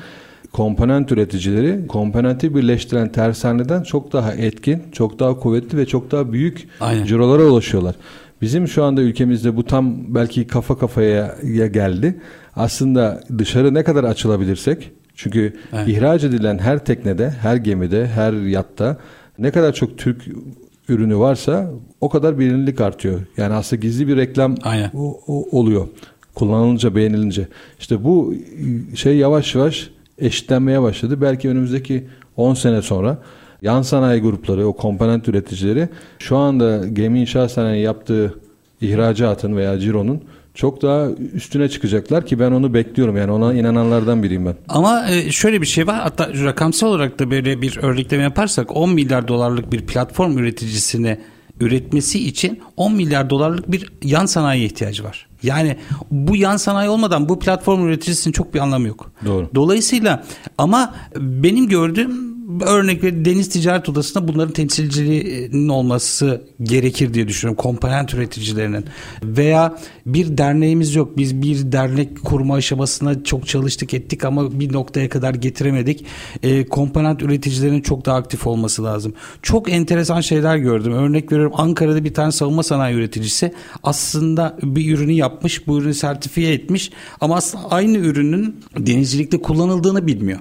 komponent üreticileri komponenti birleştiren tersaneden çok daha etkin, çok daha kuvvetli ve çok daha büyük Aynen. cirolara ulaşıyorlar. Bizim şu anda ülkemizde bu tam belki kafa kafaya geldi. Aslında dışarı ne kadar açılabilirsek çünkü evet. ihraç edilen her teknede, her gemide, her yatta ne kadar çok Türk ürünü varsa o kadar bilinirlik artıyor. Yani aslında gizli bir reklam Aynen. O, o, oluyor. Kullanılınca, beğenilince. İşte bu şey yavaş yavaş eşitlenmeye başladı. Belki önümüzdeki 10 sene sonra yan sanayi grupları, o komponent üreticileri şu anda gemi inşaat sanayi yaptığı ihracatın veya cironun çok daha üstüne çıkacaklar ki ben onu bekliyorum. Yani ona inananlardan biriyim ben. Ama e, şöyle bir şey var. Hatta rakamsal olarak da böyle bir örnekleme yaparsak 10 milyar dolarlık bir platform üreticisine üretmesi için 10 milyar dolarlık bir yan sanayi ihtiyacı var. Yani bu yan sanayi olmadan bu platform üreticisinin çok bir anlamı yok. Doğru. Dolayısıyla ama benim gördüğüm örnek ve deniz ticaret odasında bunların temsilciliğinin olması gerekir diye düşünüyorum. Komponent üreticilerinin veya bir derneğimiz yok. Biz bir dernek kurma aşamasına çok çalıştık ettik ama bir noktaya kadar getiremedik. E, komponent üreticilerinin çok daha aktif olması lazım. Çok enteresan şeyler gördüm. Örnek veriyorum Ankara'da bir tane savunma sanayi üreticisi aslında bir ürünü yapmış, bu ürünü sertifiye etmiş ama aslında aynı ürünün denizcilikte kullanıldığını bilmiyor.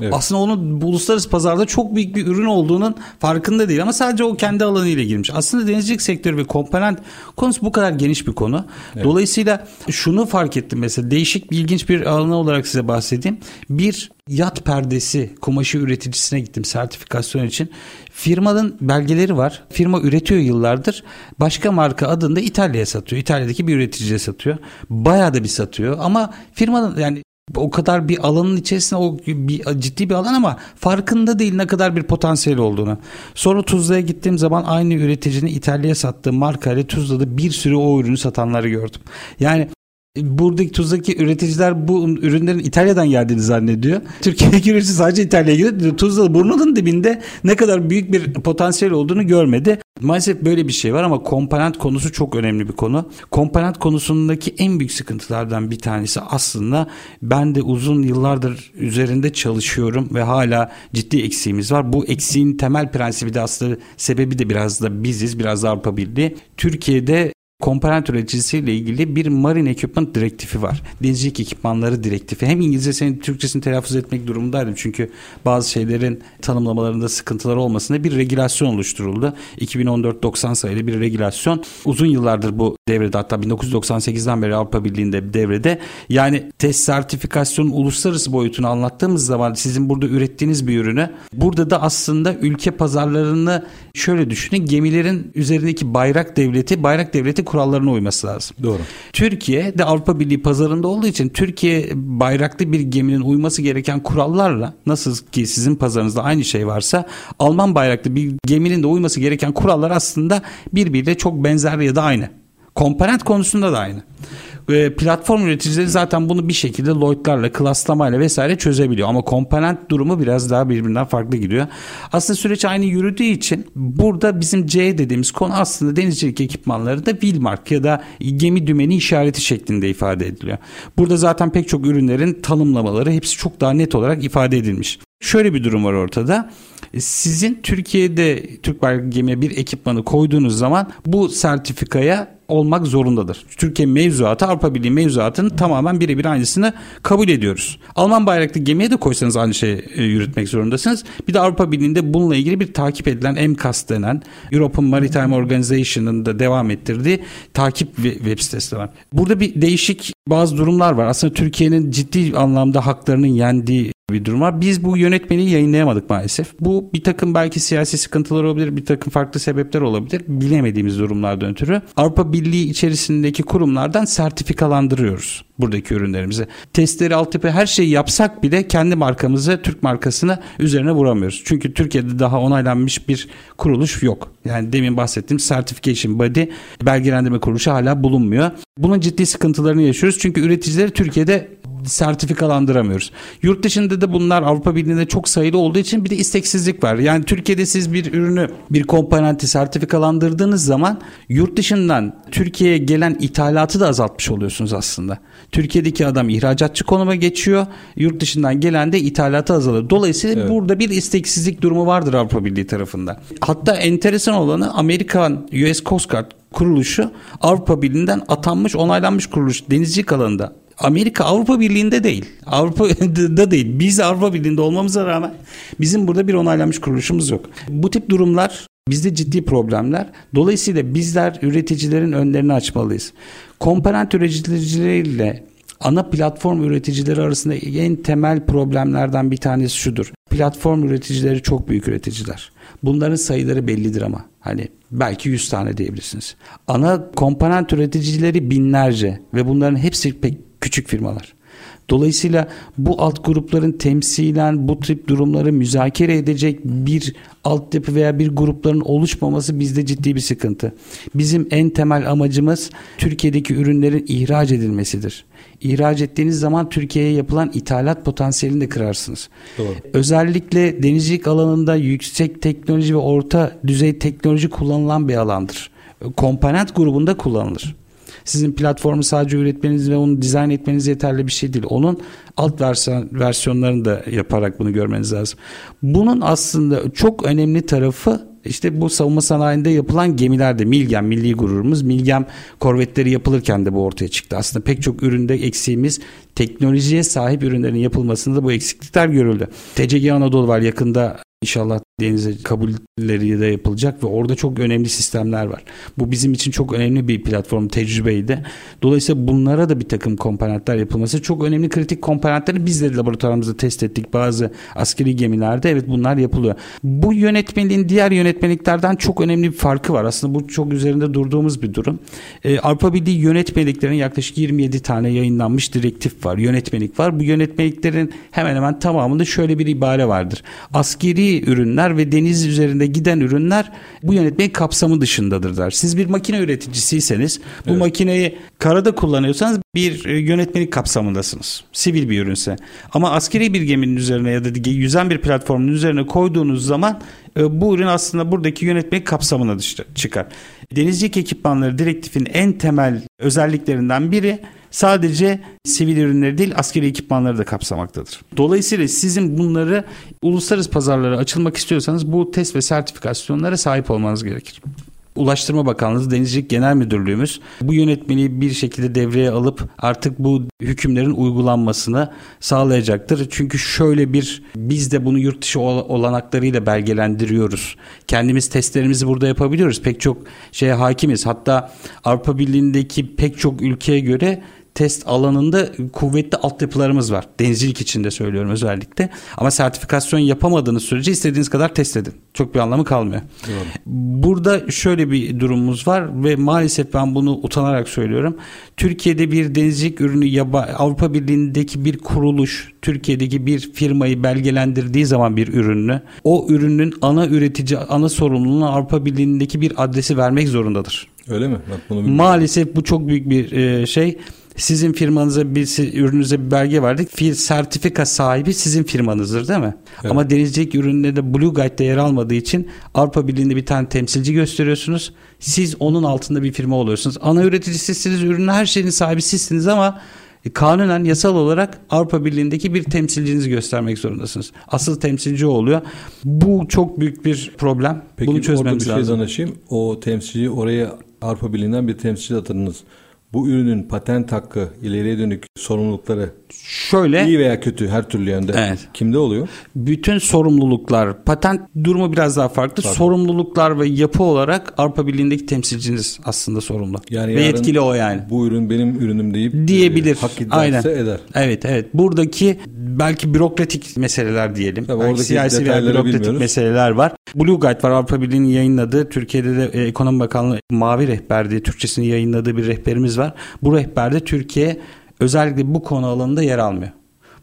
Evet. Aslında onun uluslararası pazarda çok büyük bir ürün olduğunun farkında değil ama sadece o kendi alanıyla girmiş. Aslında denizcilik sektörü ve komponent konusu bu kadar geniş bir konu. Evet. Dolayısıyla şunu fark ettim mesela değişik bir ilginç bir alan olarak size bahsedeyim. Bir yat perdesi kumaşı üreticisine gittim sertifikasyon için. Firmanın belgeleri var. Firma üretiyor yıllardır. Başka marka adında İtalya'ya satıyor. İtalya'daki bir üreticiye satıyor. Bayağı da bir satıyor ama firmanın yani o kadar bir alanın içerisinde o bir ciddi bir alan ama farkında değil ne kadar bir potansiyel olduğunu. Sonra Tuzla'ya gittiğim zaman aynı üreticinin İtalya'ya sattığı markayla Tuzla'da bir sürü o ürünü satanları gördüm. Yani buradaki Tuzla'daki üreticiler bu ürünlerin İtalya'dan geldiğini zannediyor. Türkiye'deki [LAUGHS] üretici sadece İtalya'ya gidiyor. Tuzla burnunun dibinde ne kadar büyük bir potansiyel olduğunu görmedi. Maalesef böyle bir şey var ama komponent konusu çok önemli bir konu. Komponent konusundaki en büyük sıkıntılardan bir tanesi aslında ben de uzun yıllardır üzerinde çalışıyorum ve hala ciddi eksiğimiz var. Bu eksiğin temel prensibi de aslında sebebi de biraz da biziz, biraz da Avrupa Birliği. Türkiye'de komponent üreticisiyle ilgili bir Marine Equipment direktifi var. Denizcilik ekipmanları direktifi. Hem İngilizce senin Türkçesini telaffuz etmek durumundaydım. Çünkü bazı şeylerin tanımlamalarında sıkıntılar olmasında bir regülasyon oluşturuldu. 2014-90 sayılı bir regülasyon. Uzun yıllardır bu devrede hatta 1998'den beri Avrupa Birliği'nde devrede. Yani test sertifikasyonun uluslararası boyutunu anlattığımız zaman sizin burada ürettiğiniz bir ürünü burada da aslında ülke pazarlarını şöyle düşünün. Gemilerin üzerindeki bayrak devleti, bayrak devleti kurallarına uyması lazım. Doğru. Türkiye de Avrupa Birliği pazarında olduğu için Türkiye bayraklı bir geminin uyması gereken kurallarla nasıl ki sizin pazarınızda aynı şey varsa Alman bayraklı bir geminin de uyması gereken kurallar aslında birbiriyle çok benzer ya da aynı. Komponent konusunda da aynı e, platform üreticileri zaten bunu bir şekilde Lloyd'larla, klaslamayla vesaire çözebiliyor. Ama komponent durumu biraz daha birbirinden farklı gidiyor. Aslında süreç aynı yürüdüğü için burada bizim C dediğimiz konu aslında denizcilik ekipmanları da Wilmark ya da gemi dümeni işareti şeklinde ifade ediliyor. Burada zaten pek çok ürünlerin tanımlamaları hepsi çok daha net olarak ifade edilmiş. Şöyle bir durum var ortada. Sizin Türkiye'de Türk bayraklı gemiye bir ekipmanı koyduğunuz zaman bu sertifikaya olmak zorundadır. Türkiye mevzuatı Avrupa Birliği mevzuatının tamamen birebir aynısını kabul ediyoruz. Alman bayraklı gemiye de koysanız aynı şeyi e, yürütmek zorundasınız. Bir de Avrupa Birliği'nde bununla ilgili bir takip edilen MCAS denen European Maritime Organization'ın da devam ettirdiği takip web sitesi var. Burada bir değişik bazı durumlar var. Aslında Türkiye'nin ciddi anlamda haklarının yendiği bir durum var. Biz bu yönetmeliği yayınlayamadık maalesef. Bu bir takım belki siyasi sıkıntılar olabilir, bir takım farklı sebepler olabilir. Bilemediğimiz durumlardan ötürü Avrupa Birliği içerisindeki kurumlardan sertifikalandırıyoruz buradaki ürünlerimizi. Testleri, altyapı her şeyi yapsak bile kendi markamızı, Türk markasını üzerine vuramıyoruz. Çünkü Türkiye'de daha onaylanmış bir kuruluş yok. Yani demin bahsettiğim Certification Body belgelendirme kuruluşu hala bulunmuyor. Bunun ciddi sıkıntılarını yaşıyoruz. Çünkü üreticileri Türkiye'de sertifikalandıramıyoruz. Yurt dışında da bunlar Avrupa Birliği'nde çok sayılı olduğu için bir de isteksizlik var. Yani Türkiye'de siz bir ürünü, bir komponenti sertifikalandırdığınız zaman yurt dışından Türkiye'ye gelen ithalatı da azaltmış oluyorsunuz aslında. Türkiye'deki adam ihracatçı konuma geçiyor. Yurt dışından gelen de ithalatı azalıyor. Dolayısıyla evet. burada bir isteksizlik durumu vardır Avrupa Birliği tarafından. Hatta enteresan olanı Amerikan US Coast Guard kuruluşu Avrupa Birliği'nden atanmış, onaylanmış kuruluş denizcilik alanında Amerika Avrupa Birliği'nde değil. Avrupa'da değil. Biz Avrupa Birliği'nde olmamıza rağmen bizim burada bir onaylanmış kuruluşumuz yok. Bu tip durumlar bizde ciddi problemler. Dolayısıyla bizler üreticilerin önlerini açmalıyız. Komponent üreticileriyle ana platform üreticileri arasında en temel problemlerden bir tanesi şudur. Platform üreticileri çok büyük üreticiler. Bunların sayıları bellidir ama hani belki 100 tane diyebilirsiniz. Ana komponent üreticileri binlerce ve bunların hepsi pek küçük firmalar. Dolayısıyla bu alt grupların temsilen bu tip durumları müzakere edecek bir altyapı veya bir grupların oluşmaması bizde ciddi bir sıkıntı. Bizim en temel amacımız Türkiye'deki ürünlerin ihraç edilmesidir. İhraç ettiğiniz zaman Türkiye'ye yapılan ithalat potansiyelini de kırarsınız. Doğru. Özellikle denizcilik alanında yüksek teknoloji ve orta düzey teknoloji kullanılan bir alandır. Komponent grubunda kullanılır. Sizin platformu sadece üretmeniz ve onu dizayn etmeniz yeterli bir şey değil. Onun alt versiyon, versiyonlarını da yaparak bunu görmeniz lazım. Bunun aslında çok önemli tarafı işte bu savunma sanayinde yapılan gemilerde Milgem milli gururumuz Milgem korvetleri yapılırken de bu ortaya çıktı. Aslında pek çok üründe eksiğimiz teknolojiye sahip ürünlerin yapılmasında bu eksiklikler görüldü. TCG Anadolu var yakında İnşallah denize kabulleri de yapılacak ve orada çok önemli sistemler var. Bu bizim için çok önemli bir platform tecrübeydi. Dolayısıyla bunlara da bir takım komponentler yapılması çok önemli kritik komponentleri biz de laboratuvarımızda test ettik. Bazı askeri gemilerde evet bunlar yapılıyor. Bu yönetmeliğin diğer yönetmeliklerden çok önemli bir farkı var. Aslında bu çok üzerinde durduğumuz bir durum. Ee, Avrupa Birliği yönetmeliklerinin yaklaşık 27 tane yayınlanmış direktif var, yönetmelik var. Bu yönetmeliklerin hemen hemen tamamında şöyle bir ibare vardır. Askeri ürünler ve deniz üzerinde giden ürünler bu yönetmelik kapsamı dışındadırlar. Siz bir makine üreticisiyseniz bu evet. makineyi karada kullanıyorsanız bir e, yönetmelik kapsamındasınız. Sivil bir ürünse. Ama askeri bir geminin üzerine ya da yüzen bir platformun üzerine koyduğunuz zaman e, bu ürün aslında buradaki yönetmelik kapsamına çıkar. Denizcilik ekipmanları direktifin en temel özelliklerinden biri sadece sivil ürünleri değil askeri ekipmanları da kapsamaktadır. Dolayısıyla sizin bunları uluslararası pazarlara açılmak istiyorsanız bu test ve sertifikasyonlara sahip olmanız gerekir. Ulaştırma Bakanlığı Denizcilik Genel Müdürlüğümüz bu yönetmeliği bir şekilde devreye alıp artık bu hükümlerin uygulanmasını sağlayacaktır. Çünkü şöyle bir biz de bunu yurt dışı olanaklarıyla belgelendiriyoruz. Kendimiz testlerimizi burada yapabiliyoruz. Pek çok şeye hakimiz. Hatta Avrupa Birliği'ndeki pek çok ülkeye göre test alanında kuvvetli altyapılarımız var. Denizcilik için de söylüyorum özellikle. Ama sertifikasyon yapamadığınız sürece istediğiniz kadar test edin. Çok bir anlamı kalmıyor. Doğru. Burada şöyle bir durumumuz var ve maalesef ben bunu utanarak söylüyorum. Türkiye'de bir denizcilik ürünü yaba, Avrupa Birliği'ndeki bir kuruluş Türkiye'deki bir firmayı belgelendirdiği zaman bir ürünü o ürünün ana üretici ana sorumluluğunu Avrupa Birliği'ndeki bir adresi vermek zorundadır. Öyle mi? Bak bunu Maalesef bu çok büyük bir e, şey sizin firmanıza bir ürününüze bir belge verdik. Fir sertifika sahibi sizin firmanızdır değil mi? Evet. Ama denizcilik ürününde de Blue Guide'de yer almadığı için Avrupa Birliği'nde bir tane temsilci gösteriyorsunuz. Siz onun altında bir firma oluyorsunuz. Ana üretici sizsiniz, ürünün her şeyin sahibi sizsiniz ama kanunen yasal olarak Avrupa Birliği'ndeki bir temsilcinizi göstermek zorundasınız. Asıl temsilci oluyor. Bu çok büyük bir problem. Peki, Bunu çözmemiz lazım. Orada bir şey danışayım. O temsilci oraya Avrupa Birliği'nden bir temsilci atadınız bu ürünün patent hakkı ileriye dönük sorumlulukları şöyle iyi veya kötü her türlü yönde evet. kimde oluyor? Bütün sorumluluklar patent durumu biraz daha farklı. Pardon. Sorumluluklar ve yapı olarak Avrupa Birliği'ndeki temsilciniz aslında sorumlu. Yani ve yetkili o yani. Bu ürün benim ürünüm deyip diyebilir. E, hak Aynen. eder. Evet evet. Buradaki belki bürokratik meseleler diyelim. Tabii belki siyasi veya bürokratik bilmiyoruz. meseleler var. Blue Guide var Avrupa Birliği'nin yayınladığı Türkiye'de de e, Ekonomi Bakanlığı Mavi Rehber diye Türkçesini yayınladığı bir rehberimiz var. Bu rehberde Türkiye özellikle bu konu alanında yer almıyor.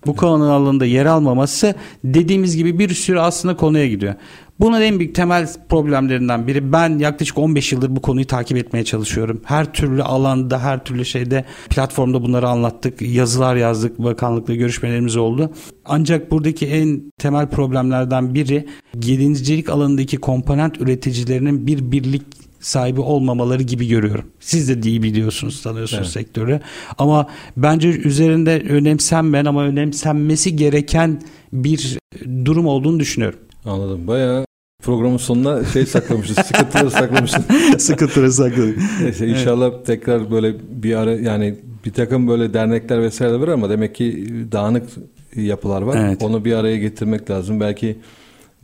Bu konu alanında yer almaması dediğimiz gibi bir sürü aslında konuya gidiyor. Bunun en büyük temel problemlerinden biri ben yaklaşık 15 yıldır bu konuyu takip etmeye çalışıyorum. Her türlü alanda, her türlü şeyde platformda bunları anlattık. Yazılar yazdık, bakanlıkla görüşmelerimiz oldu. Ancak buradaki en temel problemlerden biri denizcilik alanındaki komponent üreticilerinin bir birlik sahibi olmamaları gibi görüyorum. Siz de iyi biliyorsunuz, tanıyorsunuz evet. sektörü. Ama bence üzerinde önemsenmeyen ama önemsenmesi gereken bir durum olduğunu düşünüyorum. Anladım. Bayağı programın sonuna şey saklamışız. sıkıntıları saklamışız. [LAUGHS] sıkıntıları sakladık. Neyse inşallah evet. tekrar böyle bir ara yani bir takım böyle dernekler vesaire var ama demek ki dağınık yapılar var. Evet. Onu bir araya getirmek lazım. Belki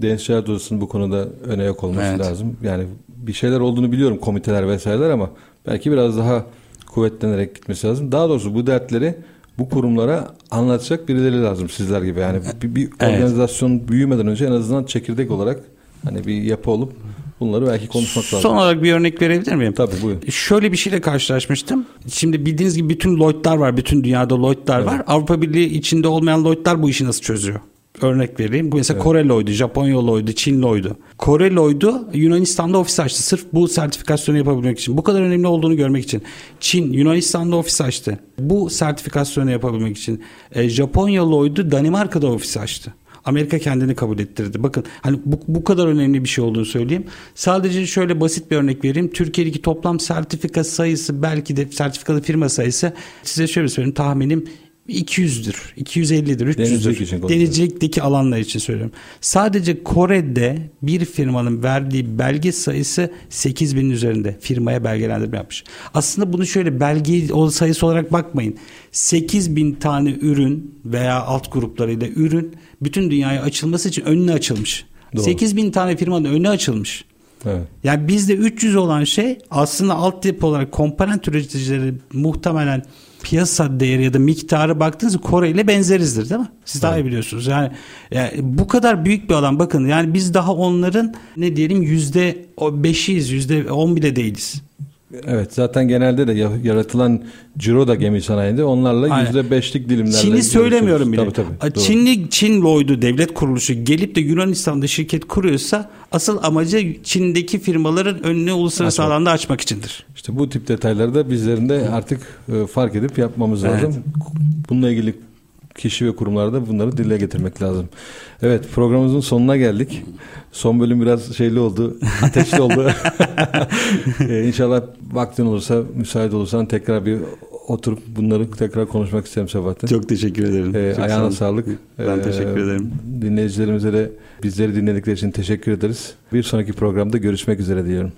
Denizciler Odası'nın bu konuda öne yok olması evet. lazım. Yani bir şeyler olduğunu biliyorum komiteler vesaireler ama belki biraz daha kuvvetlenerek gitmesi lazım. Daha doğrusu bu dertleri bu kurumlara anlatacak birileri lazım sizler gibi. Yani bir, bir evet. organizasyon büyümeden önce en azından çekirdek olarak hani bir yapı olup Bunları belki konuşmak lazım. Son olarak bir örnek verebilir miyim? Tabii buyurun. Şöyle bir şeyle karşılaşmıştım. Şimdi bildiğiniz gibi bütün Lloyd'lar var. Bütün dünyada Lloyd'lar evet. var. Avrupa Birliği içinde olmayan Lloyd'lar bu işi nasıl çözüyor? Örnek vereyim. Bu mesela evet. Kore Lloyd'u, Japonya Lloyd'u, Çin Lloyd'u. Kore Lloyd'u Yunanistan'da ofis açtı. Sırf bu sertifikasyonu yapabilmek için. Bu kadar önemli olduğunu görmek için. Çin Yunanistan'da ofis açtı. Bu sertifikasyonu yapabilmek için. E, Japonya Lloyd'u Danimarka'da ofis açtı. Amerika kendini kabul ettirdi. Bakın hani bu, bu kadar önemli bir şey olduğunu söyleyeyim. Sadece şöyle basit bir örnek vereyim. Türkiye'deki toplam sertifika sayısı belki de sertifikalı firma sayısı size şöyle söyleyeyim tahminim 200'dür, 250'dir, 300'dür. Denizcilik için Denizcilikteki alanlar için söylüyorum. Sadece Kore'de bir firmanın verdiği belge sayısı 8000'in üzerinde firmaya belgelendirme yapmış. Aslında bunu şöyle belge sayısı olarak bakmayın. 8000 tane ürün veya alt gruplarıyla ürün bütün dünyaya açılması için önüne açılmış. Doğru. 8000 tane firmanın önüne açılmış. Evet. Yani bizde 300 olan şey aslında altyapı olarak komponent üreticileri muhtemelen piyasa değeri ya da miktarı baktığınızda Kore ile benzerizdir değil mi? Siz daha iyi biliyorsunuz. Yani, yani bu kadar büyük bir alan bakın yani biz daha onların ne diyelim yüzde beşiyiz yüzde on bile değiliz. Evet zaten genelde de yaratılan ciro da gemi sanayinde onlarla yüzde beşlik dilimlerle. Çin'i söylemiyorum bile. Tabii, tabii, Çinli Çin Lloyd'u devlet kuruluşu gelip de Yunanistan'da şirket kuruyorsa asıl amacı Çin'deki firmaların önünü uluslararası açmak. alanda açmak içindir. İşte bu tip detayları da bizlerin de artık e, fark edip yapmamız lazım. Evet. Bununla ilgili kişi ve kurumlarda bunları dile getirmek lazım. Evet programımızın sonuna geldik. Son bölüm biraz şeyli oldu, [LAUGHS] ateşli oldu. [LAUGHS] ee, inşallah vaktin olursa, müsait olursan tekrar bir oturup bunları tekrar konuşmak isterim Sebahattin. Çok teşekkür ederim. Ee, Çok ayağına sağlık. Ben ee, teşekkür ederim. Dinleyicilerimize de bizleri dinledikleri için teşekkür ederiz. Bir sonraki programda görüşmek üzere diyorum.